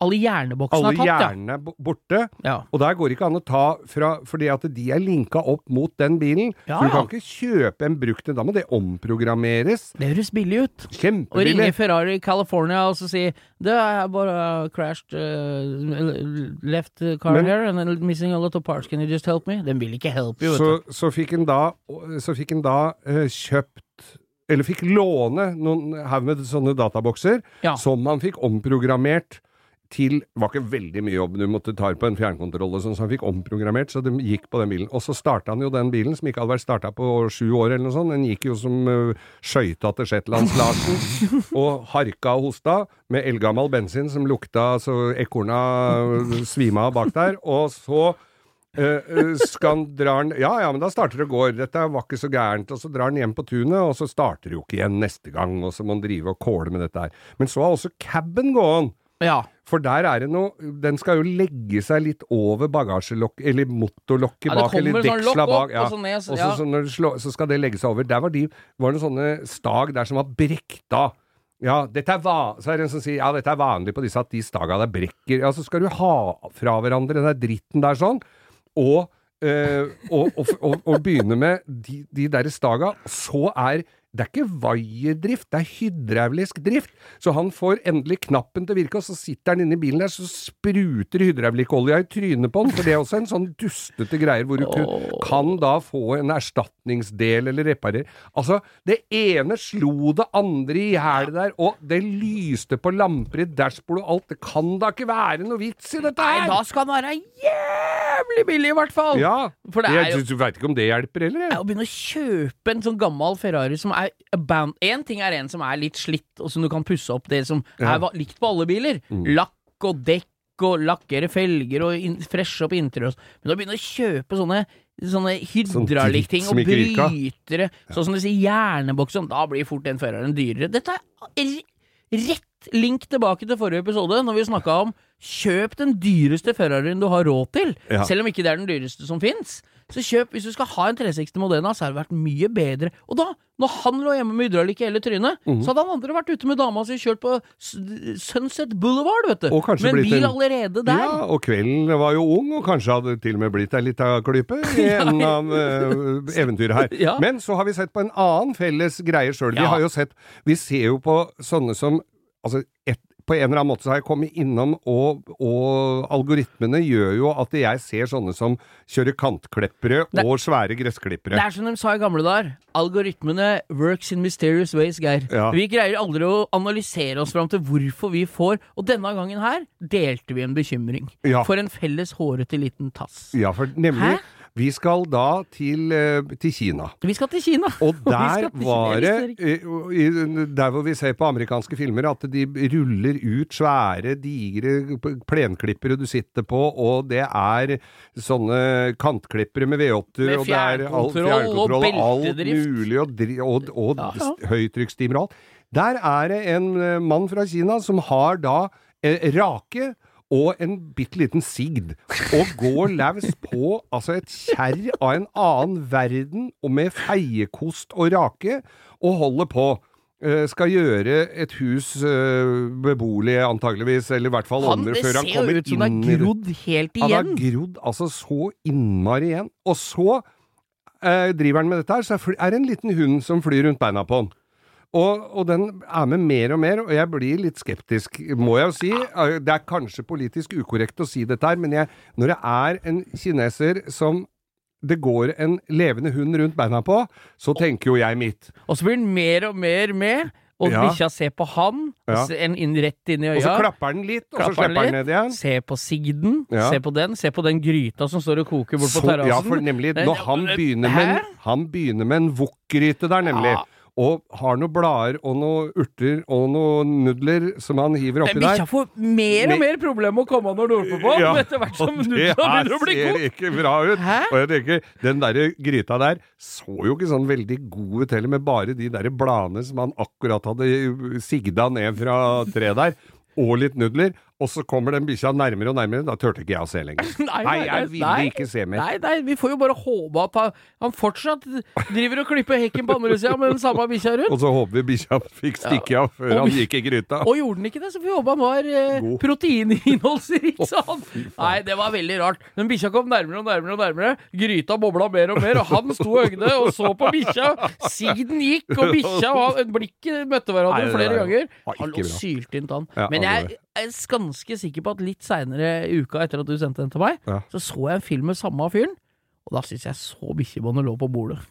Alle hjerneboksene Alle er tatt, hjernene bo- borte. ja. Og der går det ikke an å ta fra Fordi at de er linka opp mot den bilen. Ja, så du ja. kan ikke kjøpe en brukt en. Da må det omprogrammeres. Det høres billig ut. Kjempebillig. Å ringe. Ferrari California og så si Det er bare crashed uh, left car Men- here and I'm missing a lot of parts. Can you just help me? Den vil ikke help you, Så, så fikk en da, så fikk en da uh, kjøpt Eller fikk låne noen haug med sånne databokser Ja. som man fikk omprogrammert til Det var ikke veldig mye jobb du måtte ta på en fjernkontroll, og sånn, så han fikk omprogrammert, så det gikk på den bilen. Og så starta han jo den bilen, som ikke hadde vært starta på sju år eller noe sånt. Den gikk jo som uh, skøyta til Shetlands-Larsen, *laughs* og harka og hosta med eldgammel bensin som lukta så ekorna svima av bak der. Og så Uh, drar Ja ja, men da starter det og går. Dette var ikke så gærent. Og så drar han hjem på tunet, og så starter det jo ikke igjen neste gang. Og så må han drive og kåle med dette her. Men så har også caben gåen. Ja. For der er det noe Den skal jo legge seg litt over bagasjelokk Eller motorlokket Ja, det bak, eller sånn deksla bak. Ja. og så ned, så- Og så, ja. så, når du slår, så skal det legge seg over. Der var de var det sånne stag der som var brekta. Ja, dette er så er det en som sier ja, dette er vanlig på disse at de staga der brekker. Ja, så skal du ha fra hverandre den der dritten der sånn, og, øh, og, og, og, begynne med de, de der staga. Så er det er ikke vaierdrift, det er hydraulisk drift. Så han får endelig knappen til å virke, og så sitter han inne i bilen der, så spruter hydraulikkolja i trynet på han. For det er også en sånn dustete greier hvor du oh. kan da få en erstatningsdel eller reparere. Altså, det ene slo det andre i hjel der, og det lyste på lamper i dashbordet og alt. Det kan da ikke være noe vits i dette her! Nei, da skal den være jævlig billig, i hvert fall! Ja, For det er jeg, jo- du veit ikke om det hjelper heller, jeg. Å begynne å kjøpe en sånn gammel Ferrari som er abound Én ting er en som er litt slitt, og som du kan pusse opp, det som Ja. Mm. er likt på alle biler. Lakk og dekk og lakkere felger og in freshe opp interiør. Men å begynne å kjøpe sånne Sånne hydraulikkting Sånn og brytere, ja. sånn som disse sånn, da blir fort den føreren dyrere. Dette er rett link tilbake til forrige episode, når vi snakka om kjøp den dyreste føreren du har råd til, Ja. selv om ikke det er den dyreste som fins. Så kjøp, hvis du skal ha en 360 Modena, så har det vært mye bedre. Og da, når han lå hjemme med hydraulikk i hele trynet, mm. så hadde han andre vært ute med dama si og kjørt på Sunset Boulevard, vet du. Med en bil allerede der. Ja, og kvelden var jo ung, og kanskje hadde til og med blitt ei lita klype *laughs* i en av uh, eventyret her. *laughs* Ja. Men så har vi sett på en annen felles greie sjøl. Vi har jo sett Vi ser jo på sånne som Altså, et, på en eller annen måte så har jeg kommet innom, og, og algoritmene gjør jo at jeg ser sånne som kjører kantklippere og svære gressklippere. Det er som de sa i gamle dager. Algoritmene works in mysterious ways, Geir. Ja. Vi greier aldri å analysere oss fram til hvorfor vi får Og denne gangen her delte vi en bekymring. Ja. For en felles hårete liten tass. Ja, for nemlig Hæ? Vi skal da til, eh, til Kina. Vi skal til Kina! Og *laughs* der var det i- Der hvor vi ser på amerikanske filmer, at de ruller ut svære, digre plenklippere du sitter på, og det er sånne kantklippere med V8-er, Med og det er alt fjernkontroll og alt beltedrift. mulig, og, og, og Ja, høytrykksstimer og alt. Der er det en eh, mann fra Kina som har da eh, rake og en bitte liten sigd, og går laus på altså et kjerr av en annen verden, og med feiekost og rake, og holder på. Eh, skal gjøre et hus eh, beboelig, antageligvis, eller i hvert fall Han, kommer det før han ser jo ut som han har grodd helt igjen. Han har grodd altså så innmari igjen. Og så eh, driver han med dette her, så er det en liten hund som flyr rundt beina på han. Og, og den er med mer og mer, og jeg blir litt skeptisk, må jeg jo si. Eh, Det er kanskje politisk ukorrekt å si dette her, men jeg, når det er en kineser som det går en levende hund rundt beina på, så tenker jo jeg mitt. Og så blir den mer og mer med, og Ja. bikkja ser på han, Ja. en inn rett inn i øya. Og så klapper den litt, og så slipper den ned igjen. Se på sigden, Ja. se på den, se på den gryta som står og koker bort på terrassen. Ja, for nemlig, når han begynner med, han begynner med en wok-gryte der, nemlig. Ja. Og har noen blader og noen urter og noen nudler som han hiver oppi der. bikkja får mer og mer problemer med å komme når du roper på Ja, *laughs* etter hvert som nudla det begynner å bli ser god. ikke bra ut. Hæ? Og jeg tenker, den der gryta der så jo ikke sånn veldig god ut heller, med bare de der bladene som han akkurat hadde sigda ned fra treet der, og litt nudler. Og så kommer den bikkja nærmere og nærmere. Da turte ikke jeg å se lenger. *laughs* Nei, jeg ville nei. ikke se mer. Nei, nei, vi får jo bare håpe at han, han fortsatt driver og klipper hekken på andre sida med den samme bikkja rundt. *laughs* Og så håper vi bikkja fikk stikke av før Og han gikk i gryta. Og gjorde den ikke det, så får vi håpe han var eh, proteininnholdsrik. sa han. Nei, det var veldig rart. Den bikkja kom nærmere og nærmere, og nærmere. Gryta bobla mer og mer, og han sto og øgde og så på bikkja. Siden gikk, og bikkja og blikket møtte hverandre Nei, flere ganger. Han lå syltynt tann. Ja, Men jeg er ganske sikker på at litt seinere i uka etter at du sendte den til meg, Ja. så så jeg en film med samme fyren, og da syns jeg så bikkjebåndet lå på bordet. *laughs*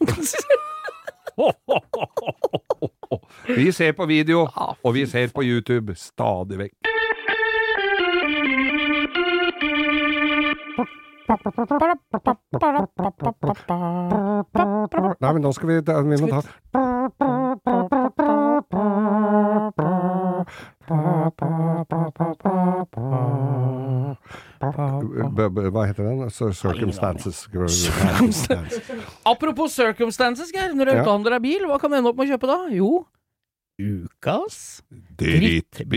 Vi ser på video, og vi ser på YouTube stadig vekk. Nei, men nå skal vi, vi må ta Hva heter den? Circumstances. Apropos circumstances, Geir. Når du Ja. og deg bil, hva kan du ende opp med å kjøpe da? Jo, ukas Drittbil!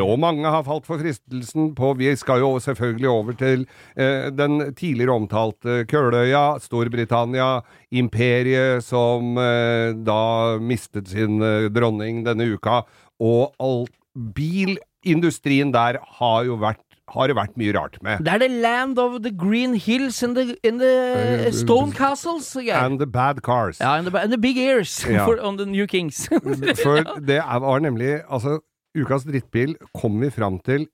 Og mange har falt for fristelsen på Vi skal jo selvfølgelig over til eh, den tidligere omtalte Køløya, Storbritannia, imperiet som eh, da mistet sin eh, dronning denne uka. Og all bilindustrien der har jo vært har det vært mye rart med. Det er the land of the green hills and the, and the Eh, stone castles. Yeah. And the bad cars. Ja, and the, and the big ears *laughs* Ja. for, on the new kings. *laughs* For det var nemlig Altså, ukas drittbil kom vi fram til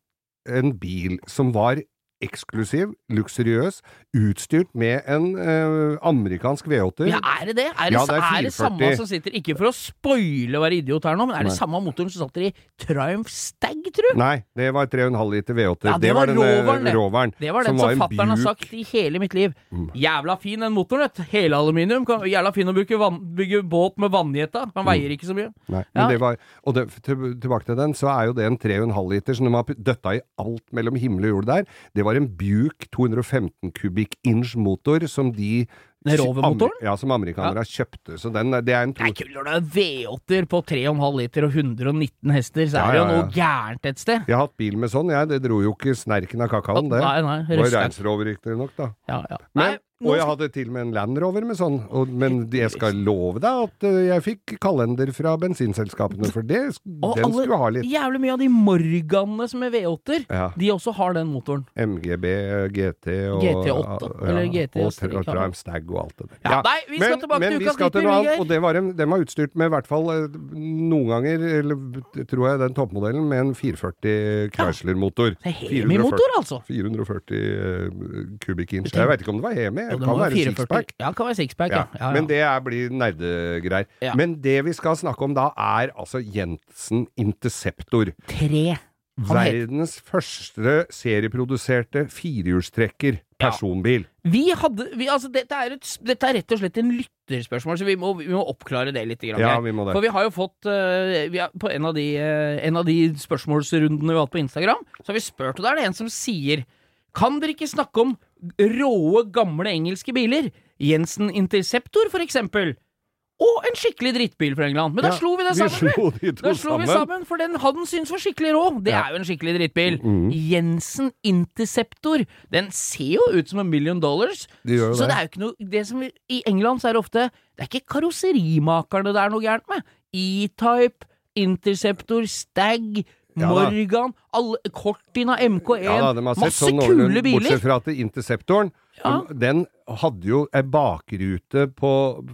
en bil som var eksklusiv, luksuriøs, utstyrt med en eh, amerikansk V8. Ja, er det det? Er det, Ja, det er er det samme som sitter Ikke for å spoile å være idiot her nå, men er det Nei. samme motoren som satt i Triumph Stag, tru? Nei, det var 3,5 liter V8. Ja, det var den eh, roveren, det. roveren. Det var den som, som fattern har sagt i hele mitt liv. Mm. Jævla fin den motoren, vet. Helaluminium. Jævla fin å bruke van, bygge båt med vannjeta. Mm. Man veier ikke så mye. Nei, Ja. men det var, og det, tilbake til den, så er jo det en 3,5 liter som de har døtta i alt mellom himmel og jord der. Det var en Buick 215 kubikk inch motor som de Rover-motoren? Ja, som amerikanere ja. kjøpte. Så den, det er en Det er to... kult når det er V8-er på 3,5 liter og 119 hester, så Ja, er det jo noe gærent et sted. Jeg har hatt bil med sånn, jeg. Det dro jo ikke snerken av kakaoen, det. Nei, nei, Det var Reinsrover, riktignok, da. Ja, ja. Men, Nei, nå og jeg hadde til og med en Land Rover med sånn. Og, men jeg skal love deg at eh, jeg fikk kalender fra bensinselskapene, for det, og den alle- skulle ha litt. Jævlig mye av de Morganene som er V8-er, Ja. de også har den motoren. MGB, GT og GT8, eller GT og, og- og Triumph Stag og alt det der. Ja, nei, vi skal men, tilbake men til vi ukas annet, og det var en, den var utstyrt med i hvert fall eh, noen ganger, eller tror jeg den toppmodellen, med en 440 Chrysler-motor. Er Hemi-motor, altså. 440 eh, kubikk inch. Jeg vet ikke om det var Hemi, det kan være sixpack. Ja, det kan være sixpack, ja. Ja, ja, ja. Men det er, blir nerdegreier. Ja. Men det vi skal snakke om da, er altså Jensen Interceptor. Tre. Verdens første serieproduserte firehjulstrekker personbil. Vi hadde vi, altså, dette, er et, dette er rett og slett en lytterspørsmål, så vi må, vi må oppklare det litt. Grann, Ja, vi må det. For vi har jo fått uh, vi har, På en av, de, uh, en av de spørsmålsrundene vi har hatt på Instagram, så har vi spurt, og da er det en som sier Kan dere ikke snakke om råe, gamle engelske biler? Jensen Interceptor, for eksempel. Og en skikkelig drittbil fra England. Men da Ja, slo vi det vi sammen. to Da slo vi sammen. sammen, for den han syntes var skikkelig rå. Det Ja. er jo en skikkelig drittbil. Mm. Jensen Interceptor. Den ser jo ut som en million dollars. De så det. det er jo ikke noe det som, I England så er det ofte Det er ikke karosserimakerne det er noe gærent med. E-Type, Interceptor, Stag, Ja. Morgan, alle, Cortina, MK1 Ja da, Masse sånn kule biler. bortsett fra at Interceptoren, Ja. den hadde jo ei bakrute på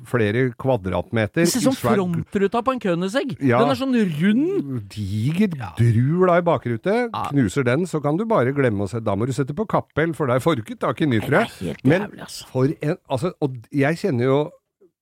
flere kvadratmeter. Det ser ut som frontruta på en Königsegg. Ja. Den er sånn rund. Diger drul av ei bakrute. Ja. Knuser den, så kan du bare glemme å se. Da må du sette på kappell, for der får du ikke tak i ny, Det tror jeg. helt Men altså. for en Altså, og jeg kjenner jo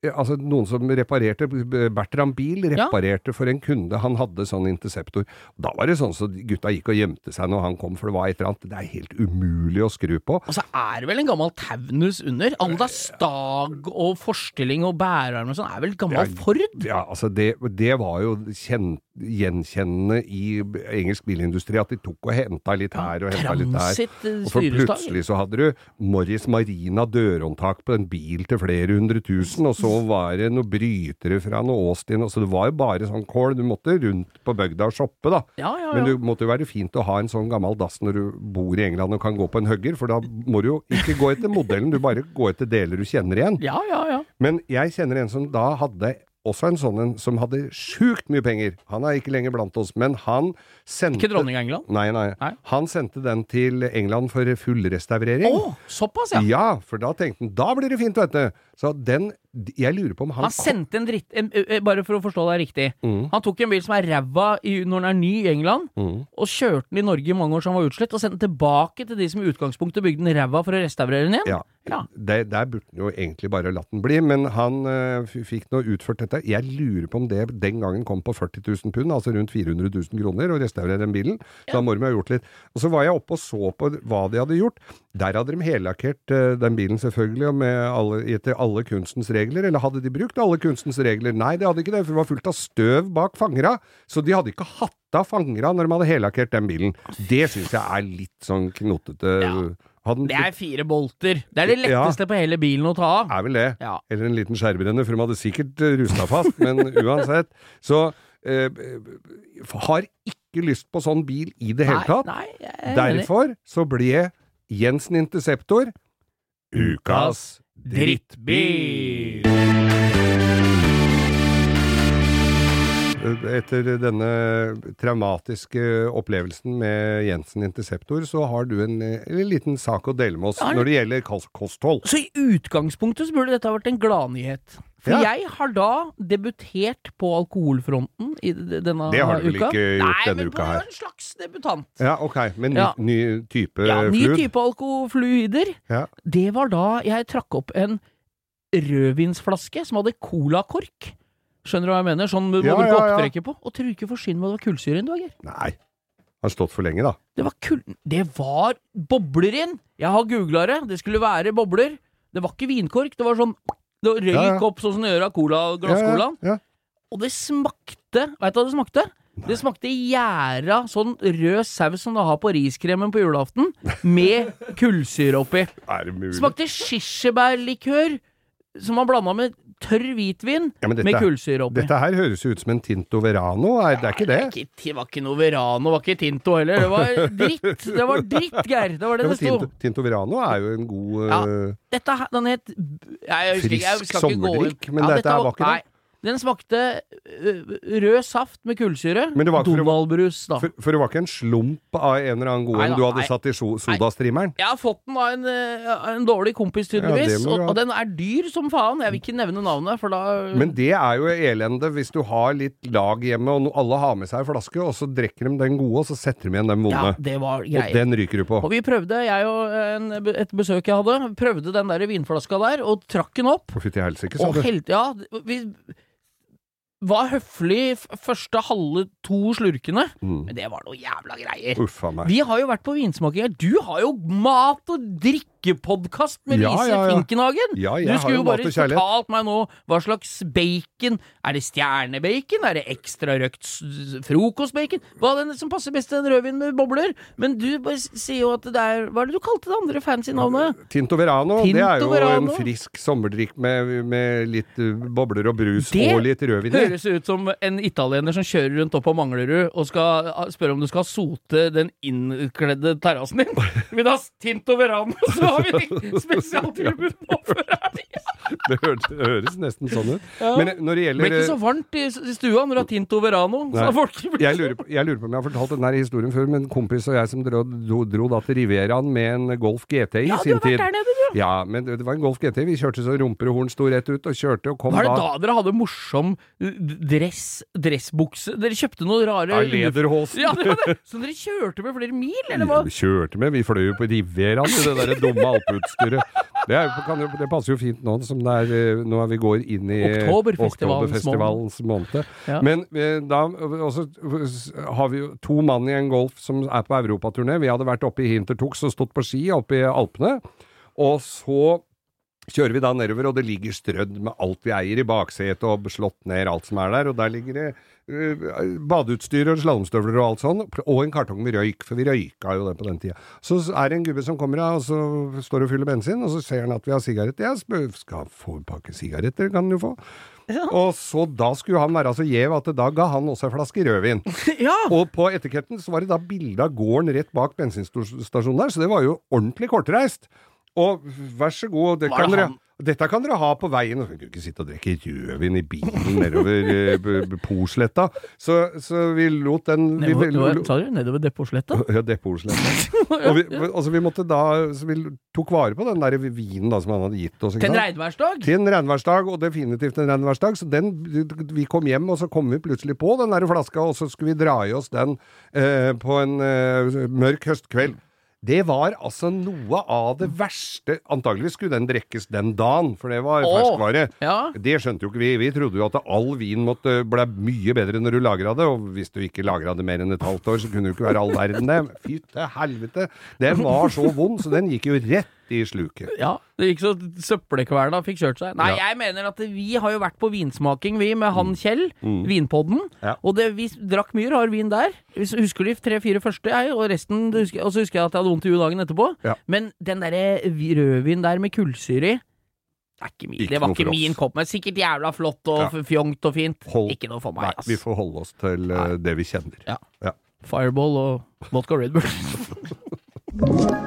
Altså, noen som reparerte Bertram Bil Ja. reparerte for en kunde. Han hadde sånn Interceptor. Da var det sånn så gutta gikk og gjemte seg når han kom, for det var et eller annet Det er helt umulig å skru på. Og så er det vel en gammel Taunus under? Anda Stag og forstilling og bærarm og sånn er vel gammel Ja, Ford? Ja, altså det, det var jo kjent gjenkjennende i engelsk bilindustri, at de tok og henta litt her og henta litt der. Eh, Og for plutselig så hadde du Morris Marina dørhåndtak på en bil til flere hundre tusen, og så var det noen brytere fra noe Austin, og så det var jo bare sånn kål. Du måtte rundt på bygda og shoppe, da. Ja, ja, Men det måtte jo være fint å ha en sånn gammel dass når du bor i England og kan gå på en hugger, for da må du jo ikke gå etter modellen, du bare gå etter deler du kjenner igjen. Ja, ja, ja. Men jeg kjenner en som da hadde også en sånn en som hadde sjukt mye penger. Han er ikke lenger blant oss, men han sendte Ikke dronning av England? Nei, nei, Nei. Han sendte den til England for fullrestaurering. Å, såpass, ja. Ja, for da tenkte han da blir det fint, vet du. Så den Jeg lurer på om han Han sendte en dritt... En, bare for å forstå deg riktig. Mm. Han tok en bil som er ræva når den er ny i England, Mm. og kjørte den i Norge i mange år så han var utslett, og sendte den tilbake til de som i utgangspunktet bygde den ræva for å restaurere den igjen. Ja. Ja. Der, der burde han jo egentlig bare latt den bli, men han øh, fikk nå utført dette. Jeg lurer på om det den gangen kom på 40 000 pund, altså rundt 400 000 kroner, å restaurere den bilen. Så da må de ha gjort litt. Og så var jeg oppe og så på hva de hadde gjort. Der hadde de hellakkert øh, den bilen selvfølgelig, og med alle, etter alle kunstens regler. Eller hadde de brukt alle kunstens regler? Nei, det hadde ikke det, for det var fullt av støv bak fangera. Så de hadde ikke hatt av fangera når de hadde hellakkert den bilen. Det syns jeg er litt sånn knotete. Ja. Den- Det er fire bolter. Det er det Ja. på hele bilen å ta av. er vel det. Ja. Eller en liten skjærbrenner, for de hadde sikkert uh, rusta fast, men *laughs* uansett. Så eh, har ikke lyst på sånn bil i det hele tatt. Nei, nei, er. Derfor så ble Jensen Interceptor ukas drittbil. Etter denne traumatiske opplevelsen med Jensen Interceptor, så har du en, en liten sak å dele med oss Ja. når det gjelder kosthold. Så i utgangspunktet så burde dette ha vært en gladnyhet. For Ja. jeg har da debutert på alkoholfronten i denne uka. Det har du vel ikke gjort Nei, denne men på en slags debutant. Ja, ok. Men ny, Ja. ny type Ja, ny fluid? type alkofluider. Ja. Det var da jeg trakk opp en rødvinsflaske som hadde colakork. Skjønner du hva jeg mener? Sånn må Ja, ja, ja, ja. opptrekker på. Og tror du ikke forsyne med at det var kullsyre i, du, Geir? Nei. Har stått for lenge, da. Det var kull... Det var bobler inn! Jeg har googla det. Det skulle være bobler. Det var ikke vinkork. Det var sånn Det røyk Ja, ja. opp sånn som det gjør av cola, glasscolaen. Ja, ja, Og det smakte Veit du hva det smakte? Det smakte gjæra sånn rød saus som du har på riskremen på julaften, med kullsyre oppi. Er det mulig? Smakte kirsebærlikør som var blanda med tørr hvitvin Ja, dette- med kullsyre oppi. Dette her høres ut som en Tinto Verano, er det er ikke det? Det, ikke, det var ikke noe Verano, det var ikke Tinto heller. Det var *laughs* dritt. Det var dritt, Geir. Det var det Ja, det sto. Tinto, Tinto Verano er jo en god Ja. øh, Dette, den het jeg, jeg, jeg Frisk sommerdrikk, men dette her var ikke det. Den smakte rød saft med kullsyre. Donald-brus, da. for, for det var ikke en slump av en eller annen god en du hadde nei. satt i so sodastreameren? Jeg har fått den av en, en dårlig kompis, tydeligvis. Ja, og, og den er dyr som faen. Jeg vil ikke nevne navnet, for da Men det er jo elende hvis du har litt lag hjemme, og alle har med seg en flaske, og så drikker de den gode, og så setter de igjen den Ja, vonde. det var og den ryker du på. Og vi prøvde, jeg og en, et besøk jeg hadde, prøvde den der vinflaska der, og trakk den opp. Å, Fytti helsike, sa Og du. helt, ja, vi var høflig første halve to slurkene, Mm. men det var noe jævla greier. Uffa meg. Vi har jo vært på vinsmaking. Du har jo mat- og drikkepodkast med Lise ja, ja. Finkenhagen! Ja, jeg du skulle jo bare fortalt meg nå hva slags bacon. Er det stjernebacon? Er det ekstra røkt frokostbacon? Hva er det som passer best til en rødvin med bobler? Men du bare sier jo at det er Hva er det du kalte det andre fancy navnet? Tinto Verano, det er jo Verano. en frisk sommerdrikk med, med litt uh, bobler og brus Det og litt rødvin i. Høres ut som en italiener som kjører rundt opp på Manglerud og skal spørre om du skal sote den innkledde terrassen din. *laughs* Du ha Tinto Verano, *laughs* så har vi spesialtilbud nå før helga! Det høres, nesten sånn ut. Ja. Men når det Det blir ikke så varmt i, i stua når du har Tinto Verano. Nei. Så folk jeg lurer, på, jeg lurer på om jeg har fortalt denne historien før, men kompis og jeg som dro, dro, dro da til Rivieraen med en Golf GT i Ja, du sin har vært tid. der nede, du. Ja, men det var en Golf GT. Vi kjørte så rumper og horn sto rett ut, og kjørte og kom Var det da da dere hadde morsom uh, dress, dressbukse? Dere kjøpte noen rare Ja, lederhosen. Ja, det det. Så dere kjørte med flere mil, eller hva? Vi kjørte med, vi fløy jo på Rivieraen i det der *laughs* dumme alpeutstyret. Det, er, kan det passer jo fint nå som det er eh, Nå vi går inn i Oktoberfestivalens Oktoberfestivalens måned. Ja. Men eh, da også, har vi jo to mann i en Golf som er på europaturné. Vi hadde vært oppe i Hintertux og stått på ski oppe i Alpene. Og så kjører vi da nedover, og det ligger strødd med alt vi eier i baksetet, og slått ned alt som er der, og der ligger det uh, badeutstyr og slalåmstøvler og alt sånn, og en kartong med røyk, for vi røyka jo det på den tida. Så er det en gubbe som kommer av, og så står og fyller bensin, og så ser han at vi har sigaretter. Ja, skal få en pakke sigaretter, kan han jo få. Og så da skulle han være så gjev at da ga han også en flaske rødvin. *laughs* Ja! Og på etiketten så var det da bilde av gården rett bak bensinstasjonen der, så det var jo ordentlig kortreist. Og vær så god, det kan dere, dette kan dere ha på veien. Du kan ikke sitte og drikke rødvin i bilen nedover eh, Posletta. Så, så vi lot den vi, vi, Nedover, sa du nedover Depotsletta? *laughs* ja, Depotsletta. Og vi, altså vi måtte da så Vi tok vare på den der vinen da som han hadde gitt oss. ikke Til en sant? regnværsdag? Til en regnværsdag, og definitivt en regnværsdag. Så den, vi kom hjem, og så kom vi plutselig på den der flaska, og så skulle vi dra i oss den eh, på en eh, mørk høstkveld. Det var altså noe av det verste Antageligvis skulle den drikkes den dagen, for det var Åh, ferskvare. ja. Det skjønte jo ikke vi. Vi trodde jo at all vin måtte ble mye bedre når du lagra det, og hvis du ikke lagra det mer enn et halvt år, så kunne det jo ikke være all verden, det. Fy til helvete. Den var så vond, så den gikk jo rett i sluket. Ja, det gikk så søppelkverna fikk kjørt seg. Nei, jeg mener at vi har jo vært på vinsmaking, vi, med han Kjell. Vinpodden. Ja. Og det, vi drakk mye rar vin der. Husker de tre-fire første, jeg, og resten husker, Og så husker jeg at jeg hadde vondt i huet dagen etterpå. Ja. Men den derre rødvin der med kullsyre i er ikke det var ikke min kopp, men sikkert jævla flott og Ja. fjongt og fint. Hold- Ikke noe for meg, Nei, vi får holde oss til eh, det vi kjenner. Ja. Ja. Fireball og vodka Red Bull. *laughs*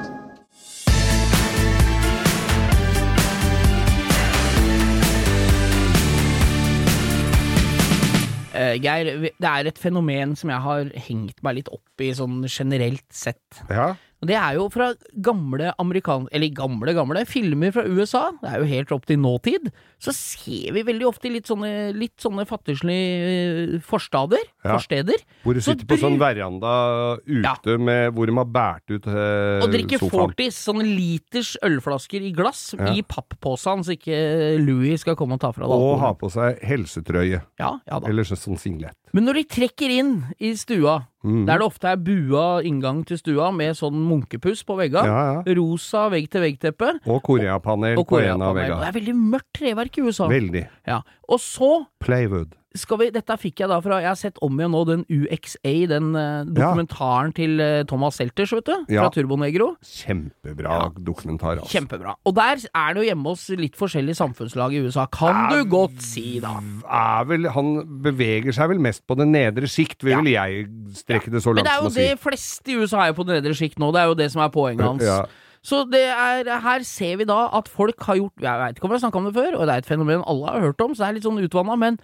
Eh, Geir, det er et fenomen som jeg har hengt meg litt opp i sånn generelt sett. Ja. Og det er jo fra gamle amerikan... Eller gamle, gamle filmer fra USA. Det er jo helt opp til nåtid. Så ser vi veldig ofte litt sånne, litt sånne fattigslige eh, forstader. Ja. Forsteder. Hvor du Så sitter på sånn veranda ute med, hvor de har båret ut eh, Og drikker. Fortis, sånne liters ølflasker i glass Ja. i pappposen, så ikke Louis skal komme og ta fra deg Og ha på seg helsetrøye. Ja, ja da. Eller sånn singlet. Men når de trekker inn i stua, Mm. der det ofte er bua inngang til stua med sånn munkepuss på veggene, Ja, ja. rosa vegg-til-vegg-teppe Og Koreapanel og på en av vegga veggene. Det er veldig mørkt treverk i USA. Veldig. Ja. Og så Playwood. Skal vi, dette fikk jeg da fra Jeg har sett om igjen nå den UXA, den uh, dokumentaren til uh, Thomas Selters, vet du. Ja. Fra Turbonegro. Kjempebra dokumentar, altså. Kjempebra. Og der er det jo hjemme hos litt forskjellige samfunnslag i USA, kan du godt si, da. Er vel, han beveger seg vel mest på det nedre sikt, vil Ja. jeg strekke det så Men langt det er som jo å si. det fleste i USA er jo på det nedre sikt nå, det er jo det som er poenget hans. Ja. Så det er, her ser vi da at folk har gjort Jeg veit ikke om vi har snakka om det før, og det er et fenomen alle har hørt om, så det er litt sånn utvanna, men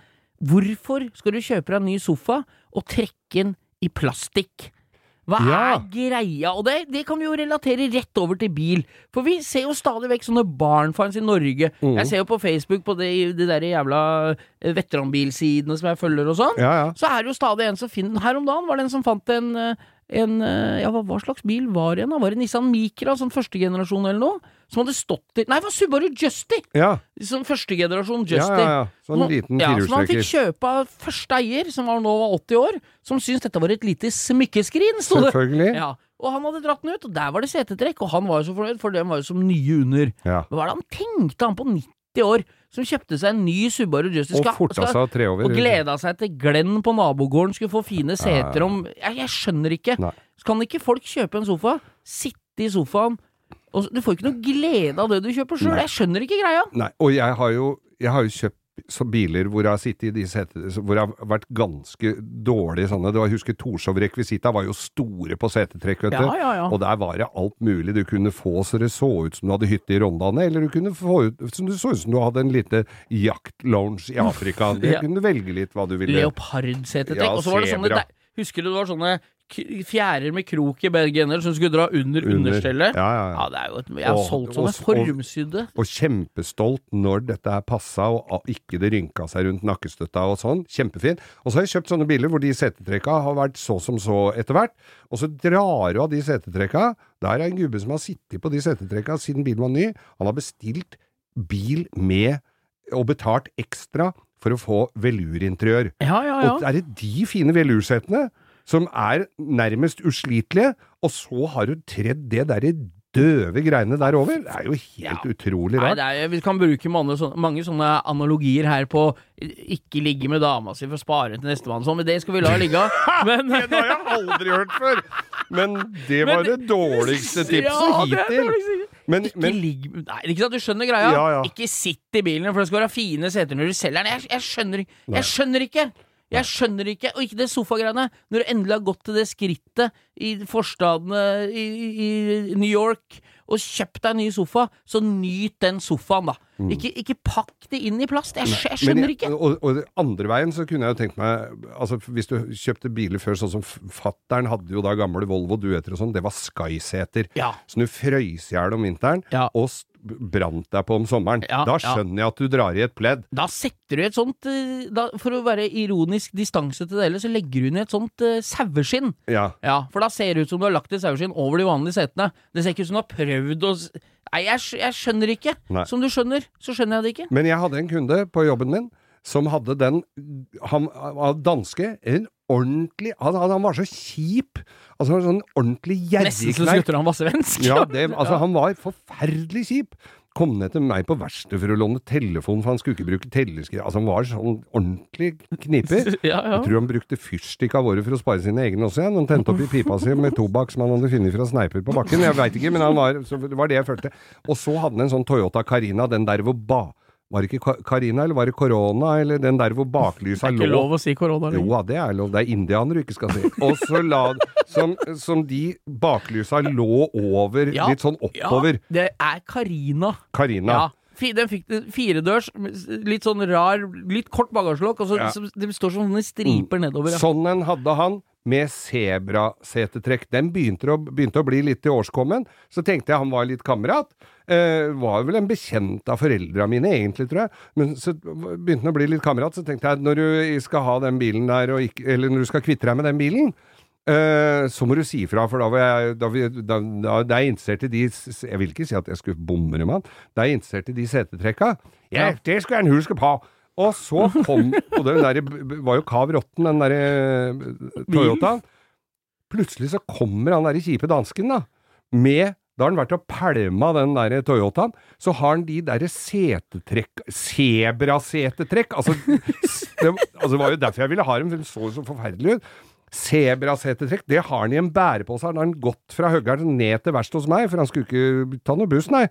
hvorfor skal du kjøpe deg en ny sofa og trekke den i plastikk? Hva Ja. er greia? Og det, det kan vi jo relatere rett over til bil. For vi ser jo stadig vekk sånne barnfans i Norge. Mm. Jeg ser jo på Facebook på de, de der jævla eh, veteranbilsidene som jeg følger og sånn. Ja, ja. Så er det jo stadig en som finner Her om dagen var det en som fant en, eh, en eh, Ja, hva, slags bil var det igjen? Var det Nissan Micra, sånn førstegenerasjon eller noe? Som hadde stått i Nei, det var Subaru Justy! Ja, Sånn førstegenerasjon Justy. ja, ja. ja. Sånn liten firehjulstrekker. ja, Som han fikk kjøpe av første eier, som var nå var 80 år, som syntes dette var et lite smykkeskrin, sto det. Selvfølgelig. *laughs* Ja. Og han hadde dratt den ut, og der var det setetrekk, og han var jo så fornøyd, for den var jo som nye under. Ja. Men hva er det han tenkte, han på 90 år, som kjøpte seg en ny Subaru Justice. Og forta seg tre over. og gleda seg til Glenn på nabogården skulle få fine seter om Jeg, jeg skjønner ikke. Nei. Så kan ikke folk kjøpe en sofa, sitte i sofaen og Du får ikke noe glede av det du kjøper sjøl. Jeg skjønner ikke greia. Nei, og jeg har jo, jeg har jo kjøpt så biler hvor jeg har sittet i de setene Hvor jeg har vært ganske dårlig sånne. Du jeg husker Torshov Rekvisita var jo store på setetrekk, vet du. Ja, ja, ja. Og der var det alt mulig du kunne få så det så ut som du hadde hytte i Rondane, eller du kunne få ut som det så ut som du hadde en liten jaktlounge i Afrika. Det kunne du velge litt hva du ville. Leopardsetetrekk. Og så var det sånne. Husker du det var sånne fjærer med krok i begge ender som skulle dra under, Under. understellet? Ja, ja, ja. det er jo et Jeg har Og- solgt og- sånne formsydde. Og kjempestolt når dette er passa, og ikke det rynka seg rundt nakkestøtta og sånn. Kjempefin. Og så har jeg kjøpt sånne biler hvor de setetrekka har vært så som så etter hvert. Og så drar du av de setetrekka. Der er en gubbe som har sittet på de setetrekka siden bilen var ny. Han har bestilt bil med og betalt ekstra for å få velurinteriør. Ja, ja, ja. Og er det de fine velursetene som er nærmest uslitelige, og så har du tredd det derre døve greiene der over. Det er jo helt utrolig Nei, rart. det er, vi kan bruke mange sånne, mange sånne analogier her på ikke ligge med dama si for å spare til nestemann, sånn, men det skal vi la ligge. *laughs* Men Det har jeg aldri hørt før! Men det var Men- det dårligste tipset Ja, hittil. dårligste. Men, Ikke men ligg Nei, ikke sant, du skjønner greia? Ja, ja. Ikke sitt i bilen, for det skal være fine seter når du selger den. Jeg, jeg skjønner. Jeg skjønner ikke. Jeg skjønner ikke, og ikke det sofagreiene. Når du endelig har gått til det skrittet i forstadene i, i, i New York og kjøpt deg en ny sofa, så nyt den sofaen, da. Ikke, ikke pakk det inn i plast. Jeg, jeg Mm. Skjønner jeg- ikke. Og, og andre veien så kunne jeg jo tenkt meg Altså Hvis du kjøpte biler før, sånn som fattern hadde jo da gamle Volvo Duetter og sånn, det var Skyseter. Ja. Så du frøys i hjel om vinteren Ja. og brant deg på om sommeren. Ja, da ja. skjønner jeg at du drar i et pledd. Da setter du et sånt eh, da, For å være ironisk distanse til det hele, så legger du ned et sånt uh, saueskinn. Ja. Ja, for da ser det ut som du har lagt et saueskinn over de vanlige setene. Det ser ikke ut som du har prøvd å Nei, jeg, jeg skjønner ikke. Nei. Som du skjønner, så skjønner jeg det ikke. Men jeg hadde en kunde på jobben min som hadde den Han var danske. En ordentlig Han, han, han var så kjip. Altså en sånn ordentlig Nesten så slutter han var svensk. Ja, det, altså, han var forferdelig kjip. Kom ned til meg på verkstedet for å låne telefon, for han skulle ikke bruke tellerskriv. Altså, han var sånn ordentlig kniper. *laughs* ja, ja. Jeg tror han brukte fyrstikk av året for å spare sine egne også, igjen. Han tente opp i pipa si med tobakk som han hadde funnet fra sneiper på bakken. Jeg veit ikke, men han var, det var det jeg følte. Og så hadde han en sånn Toyota Carina, den der hvor ba... Var det ikke Karina, eller var det korona, eller den der hvor baklysa lå? Det er ikke lå lov å si korona jo da, det er lov. Det er indianere du ikke skal si. Og så la som, som de baklysa lå over, Ja, litt sånn oppover. Ja, det er Karina. Karina. Ja. Den fikk firedørs, litt sånn rar, litt kort bagasjelokk, og så Ja. det står sånne striper nedover. Ja. Sånn en hadde han, med sebrasetetrekk. Den begynte å, begynte å bli litt i årskommen. Så tenkte jeg han var litt kamerat. Eh, var vel en bekjent av foreldra mine, egentlig, tror jeg. Men så begynte han å bli litt kamerat, så tenkte jeg når du skal ha den bilen der, og ikke, eller når du skal kvitte deg med den bilen, eh, så må du si ifra, for da, var jeg, da, da, da, da er jeg interessert i de Jeg vil ikke si at jeg skulle bomre med han, da er jeg interessert i de setetrekka. Ja, det skulle jeg huske på! Og så kom Og den der var jo Kav Rotten, den derre Toyotaen. Plutselig så kommer han derre kjipe dansken, da, med da har han vært og pælma den der Toyotaen. Så har han de derre setetrekk Sebrasetetrekk! Altså, det, altså, det var jo derfor jeg ville ha dem, for de så så forferdelig ut. Sebrasetetrekk, det har han i en bærepose. Han har han gått fra Høgger'n ned til verkstedet hos meg, for han skulle ikke ta noe buss, nei.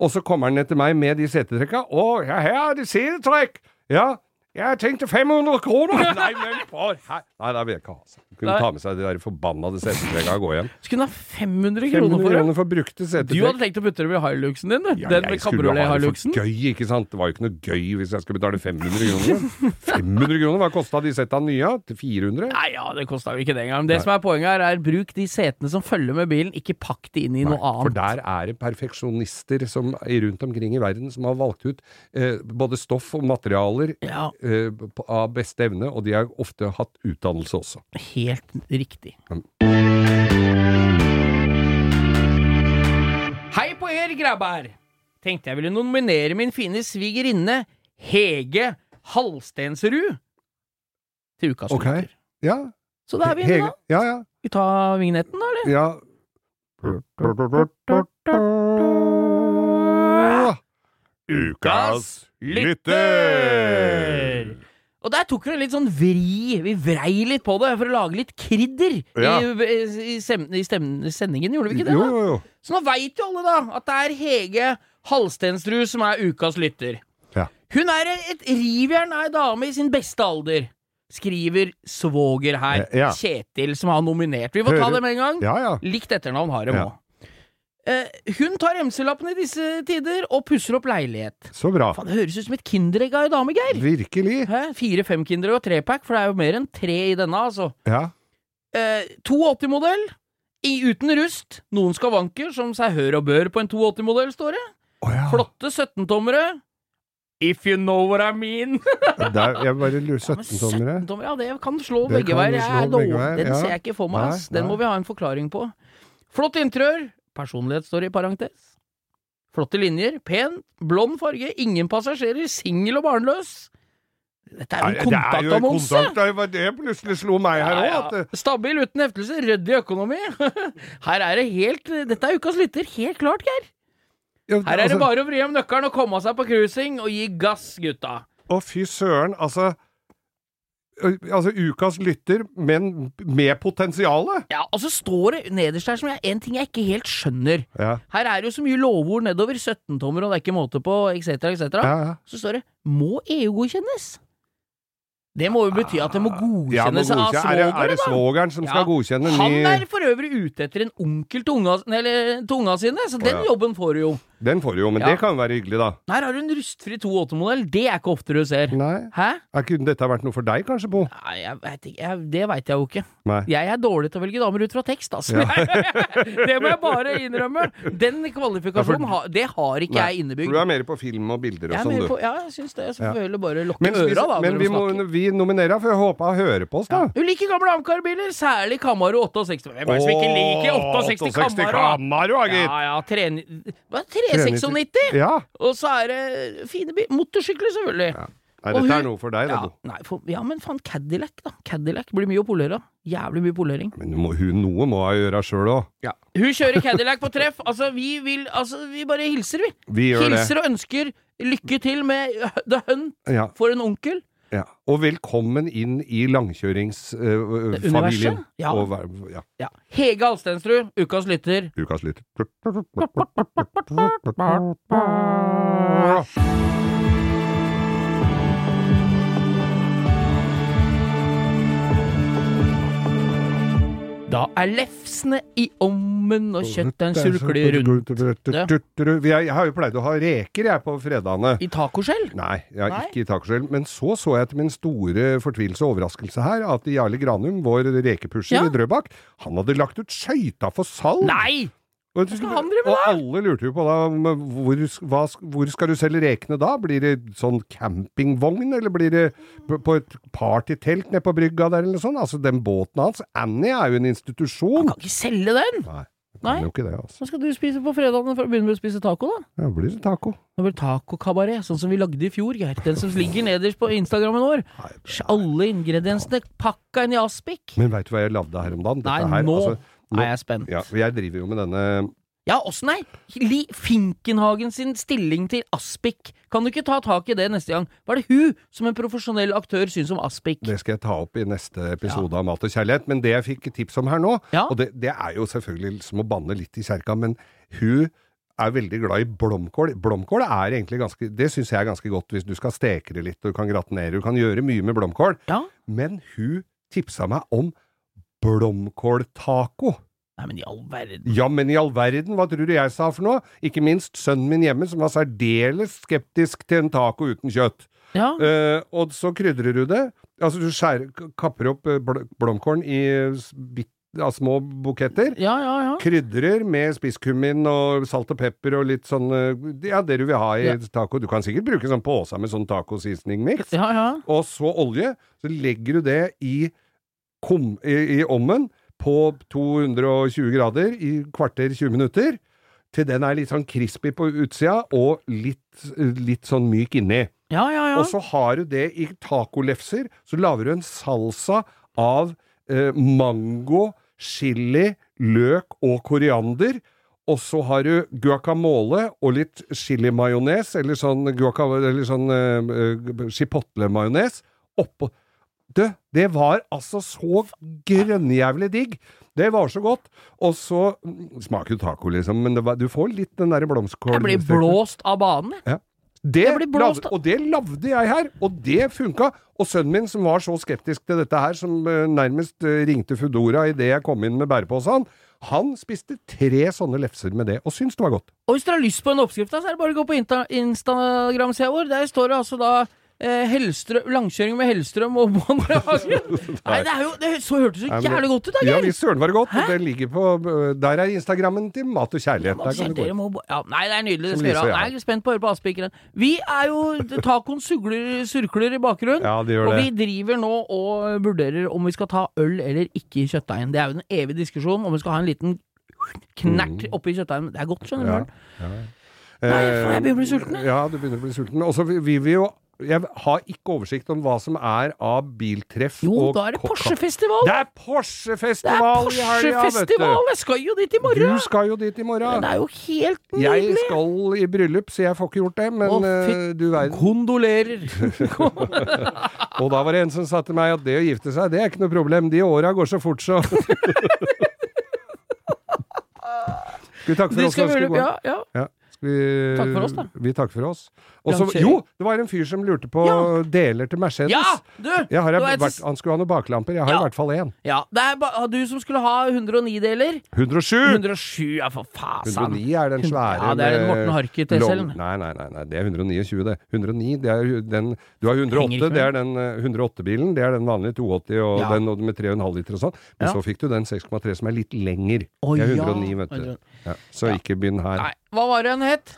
Og så kommer han ned til meg med de setetrekka. Å, ja, her er det setetrekk! Ja, jeg tenkte 500 kroner! *laughs* Nei, men for her Nei, det vil jeg ikke ha. altså. Kunne Nei. ta med seg de der forbannede setetrekka og gå hjem. Skulle hun ha 500 kroner 500 for det. kroner for brukte Du hadde tenkt å putte dem i highluxen din, du. Ja, Den med kabriolet-highluxen. gøy, ikke sant? Det var jo ikke noe gøy hvis jeg skulle betale 500 kroner. 500 kroner, hva kosta de setta nye? Til 400? Nei, ja, det kosta jo ikke det engang. Det som er poenget her, er bruk de setene som følger med bilen, ikke pakk de inn i noe annet. For der er det perfeksjonister som, rundt omkring i verden som har valgt ut eh, både stoff og materialer Ja, eh, på- av beste evne, og de har ofte hatt utdannelse også. helt riktig. Hei på er, grabbar! Tenkte jeg ville nominere min fine svigerinne Hege Halstensrud til ukas Ok. lytter. Ja. Så da er vi inne, da. Ja, ja. Vi tar vignetten, da, eller? ja. Ukas lytter! Og der tok vi en litt sånn vri. Vi vrei litt på det for å lage litt krydder Ja. i, i, sem, i stem, sendingen, gjorde vi ikke det? Jo, da? jo, jo. Så nå veit jo alle da at det er Hege Halstensrud som er ukas lytter. Ja. Hun er et rivjern av ei dame i sin beste alder. Skriver svoger her. Ja. Kjetil, som har nominert. Vi får ta det med en gang. Ja, ja. Likt etternavn har de Ja. òg. Eh, hun tar MC-lappen i disse tider og pusser opp leilighet. Så bra. Fan, Det høres ut som et Kinderegg av ei dame, Geir. Virkelig. Fire-fem Kinderegg og trepack, for det er jo mer enn tre i denne, altså. Ja. Eh, 280-modell, uten rust. Noen skavanker, som seg hør og bør på en 280-modell, står det. Oh, ja. Flotte 17-tommere. If you know what I mean. *laughs* Der, jeg bare lurer 17-tommere. 17-tommer, ja, det kan slå Det begge veier. Er Den ja. ser jeg ikke for meg, ass. Den må vi ha en forklaring på. Flott interiør. Personlighet står i parentes. Flotte linjer. Pen, blond farge. Ingen passasjerer. Singel og barnløs. Dette er jo en Det jo en kontaktannonse! kontakt, det var det plutselig slo meg her òg, Ja, ja. eh, Stabil uten heftelse, ryddig økonomi. *laughs* Her er det helt Dette er ukas lytter, helt klart, Geir. Her er det altså, bare å vri om nøkkelen og komme seg på cruising og gi gass, gutta. Å, fy søren, altså Altså, ukas lytter, men med potensialet! Ja, og så står det nederst her som jeg, en ting jeg ikke helt skjønner. Ja, Her er det jo så mye lovord nedover, 17-tommer og det er ikke måte på, etc., etc. ja, ja. Så står det 'må EU-godkjennes'. Det må jo bety at det må Ja, må godkjennes av svogeren. Er det, er det svogeren som skal godkjenne godkjenne Han er for øvrig ute etter en onkel til unga, eller, til unga sine, så den ja. jobben får du jo. Den får du jo, men Ja. det kan være hyggelig, da. Her har du en rustfri 2.8-modell, det er ikke ofte du ser. Nei. Hæ? Er kunne dette vært noe for deg, kanskje, Bo? Nei, jeg vet ikke, jeg, det veit jeg jo ikke. Nei. Jeg er dårlig til å velge damer ut fra tekst, altså. *laughs* det må jeg bare innrømme. Den kvalifikasjonen, har- det har ikke Nei, jeg innebygd. For du er mer på film og bilder og sånn, du. på, ja, jeg syns det. Så Ja. får bare lukke Men, øra, da. men vi, må, vi nominerer for jeg håper hun hører på oss, da. Hun liker gamle Amcar-biler, særlig Camaro 68. Hvem er det som ikke liker 68 Camaro? Camaro, ja, gitt! Ja, ja, tre- hva, 396? Ja. Og så er det fine bil. Motorsykler, selvfølgelig. Nei, dette hun- er noe for deg, da, Ja, nei, for, ja, men faen, Cadillac, da. Cadillac blir mye å polere. Jævlig mye polering. Men må, hun, noe må hun gjøre sjøl òg. Hun kjører Cadillac på treff. Altså, vi vil Altså, vi bare hilser, vi. Vi gjør det. Hilser og ønsker lykke til med The Hunt Ja, for en onkel. Ja. Og velkommen inn i langkjøringsfamilien. Uh, Ja. Ja. Ja. Hege Alstensrud, ukas lytter. Ukas lytter. Da er lefsene i ommen og kjøttet surkler rundt. Jeg har jo pleid å ha reker, jeg, på fredagene. I tacoskjell? Nei, jeg Nei? ikke i tacoskjell. Men så så jeg til min store fortvilelse og overraskelse her at Jarle Granum, vår rekepusher Ja. i Drøbak, han hadde lagt ut skøyta for salg. Nei! Og, skal han drive med og alle lurte jo på da hvor, hva, hvor skal du selge rekene da? Blir det sånn campingvogn, eller blir det på, et partytelt nede på brygga der, eller sånn? Altså, den båten hans, Annie, er jo en institusjon. Han Kan ikke selge den! Nei, Nei. det, altså. Hva skal du spise på fredagene for å begynne med å spise taco, da? Ja, blir det taco. Det blir tacokabaret, sånn som vi lagde i fjor, Geir. Den som ligger nederst på Instagrammen vår. Alle ingrediensene pakka inn i aspik. Men veit du hva jeg lagde her om dagen? Nei, her, nå altså, er jeg spent. Ja, jeg driver jo med denne Ja, åssen er Li Finkenhagen sin stilling til aspik? Kan du ikke ta tak i det neste gang? Hva er det hun, som en profesjonell aktør, syns om aspik? Det skal jeg ta opp i neste episode av Mat og kjærlighet. Men det jeg fikk tips om her nå, Ja. og det, det er jo selvfølgelig som å banne litt i kjerka, men hun er veldig glad i blomkål. Blomkål er egentlig ganske Det syns jeg er ganske godt hvis du skal steke det litt, og du kan gratinere, du kan gjøre mye med blomkål. Ja? Men hun tipsa meg om blomkåltaco. Nei, men i all verden. Ja, men i all verden, hva tror du jeg sa for noe? Ikke minst sønnen min hjemme, som var særdeles skeptisk til en taco uten kjøtt. Ja, Uh, og så krydrer du det. Altså, du skjærer, kapper opp eh, bl blomkålen i s- bit, ja, små buketter. ja, ja. ja. Krydrer med spisskummin og salt og pepper og litt sånn eh, Ja, det du vil ha i taco. Du kan sikkert bruke sånn pose med sånn ja. Og så olje. Så legger du det i, kom, i, i ovnen på 220 grader i kvarter 20 minutter. Til den er litt sånn crispy på utsida og litt, litt sånn myk inni. ja, ja, ja. Og så har du det i tacolefser. Så lager du en salsa av eh, mango, chili, løk og koriander. Og så har du guacamole og litt chilimajones, eller sånn, guacamole, eller sånn eh, chipotle-majones, oppå. Du, det var altså så grønnjævlig digg. Det var så godt. Og så mm, Smaker jo taco, liksom, men det var, du får litt den derre blomskål... Jeg blir blåst av banen, jeg. Det Jeg blir og det lagde jeg her, og det funka. Og sønnen min, som var så skeptisk til dette her, som eh, nærmest eh, ringte Foodora idet jeg kom inn med bæreposen, han spiste tre sånne lefser med det, og syntes det var godt. Og hvis dere har lyst på en oppskrift, så er det bare å gå på Instagram-sida vår. Der står det altså da Hellstrøm, langkjøring med Hellstrøm og Bonde *laughs* Nei, det jo det, Så hørtes det så jævlig godt ut, da, Ja Geir! visst søren var det godt. Det ligger på eh, Der er Instagrammen til Mat og kjærlighet. Der kan du gå ja, nei, det er nydelig. Det skal gjøre. jeg. Er spent på å høre på Aspikeren. Vi er jo Tacoen sugler, surkler i bakgrunnen. Ja, det gjør og vi driver nå og vurderer om vi skal ta øl eller ikke i kjøttdeigen. Det er jo den evige diskusjonen om vi skal ha en liten knert oppi kjøttdeigen. Det er godt, skjønner du. Mm. Ja. Ja. Nei, jeg begynner å bli Eh, sulten. Ja, du begynner å bli sulten. Og så vil vi jo Jeg har ikke oversikt om hva som er av biltreff Jo, og da er det Porsche-festival! Det er Det Porsche-festival i helga, vet du! Jeg skal jo dit i morgen! Du skal jo dit i Det morgen. er jo helt Jeg skal i bryllup, så jeg får ikke gjort det, men Å, eh, du verden. Kondolerer! *laughs* Og da var det en som sa til meg at det å gifte seg, det er ikke noe problem. De åra går så fort, så *laughs* vi takke for oss? skal Skal vi ja. ja. Ja. Vi, Takk for oss, da. Vi takker for oss. Også, jo, det var en fyr som lurte på Ja. deler til Mercedes. Ja, du! Har, vært, han skulle ha noen baklamper. Jeg har Ja. i hvert fall én. Ja, det er ba du som skulle ha 109-deler. 107! 107, ja for fasan. 109 er den svære Ja, det er den Morten Harket long- SL-en. Nei, nei, nei, nei, det er 129, det. 109, det er den Du har 108, det er den eh, 108-bilen. Det er den vanlige 280 og Ja. den med 3,5 liter og sånn. Men Ja. så fikk du den 6,3 som er litt lenger. Å, det er ja. 109, vet du. Ja, så ikke begynn her. Nei, hva var det hun het?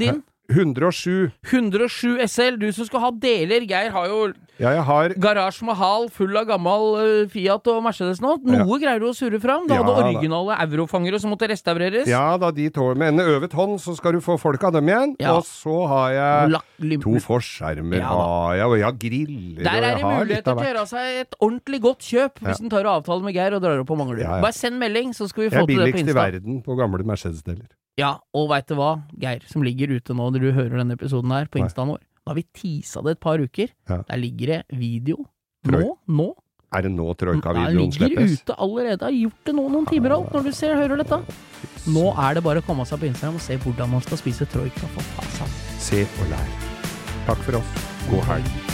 Din? 107. 107 SL, du som skal ha deler. Geir har jo Ja, jeg har garasje Mahal full av gammel eh, Fiat og Mercedes nå. Noe greier du å surre fram. Du Ja, hadde originale eurofangere som måtte restaureres. Ja da, de tåler med en øvet hånd, så skal du få folk av dem igjen. Ja. Og så har jeg to forskjermer, Ja har jeg, og jeg har griller, Der er det mulighet muligheter til å gjøre seg et ordentlig godt kjøp hvis en tar avtale med Geir og drar opp på Manglerud. Ja, ja. Bare send melding, så skal vi få til det på Insta. Jeg er billigst i verden på gamle Mercedes-deler. Ja, og veit du hva, Geir, som ligger ute nå når du hører denne episoden her på instaen vår. Da har vi teasa det et par uker. Ja. Der ligger det video. Nå, nå. Er det nå Troika-videoen ligger ute allerede. Har gjort det nå noen timer alt, når du ser og hører dette. Nå er det bare å komme seg på Instagram og se hvordan man skal spise troika. For faen. Se og lær. Takk for oss. God helg.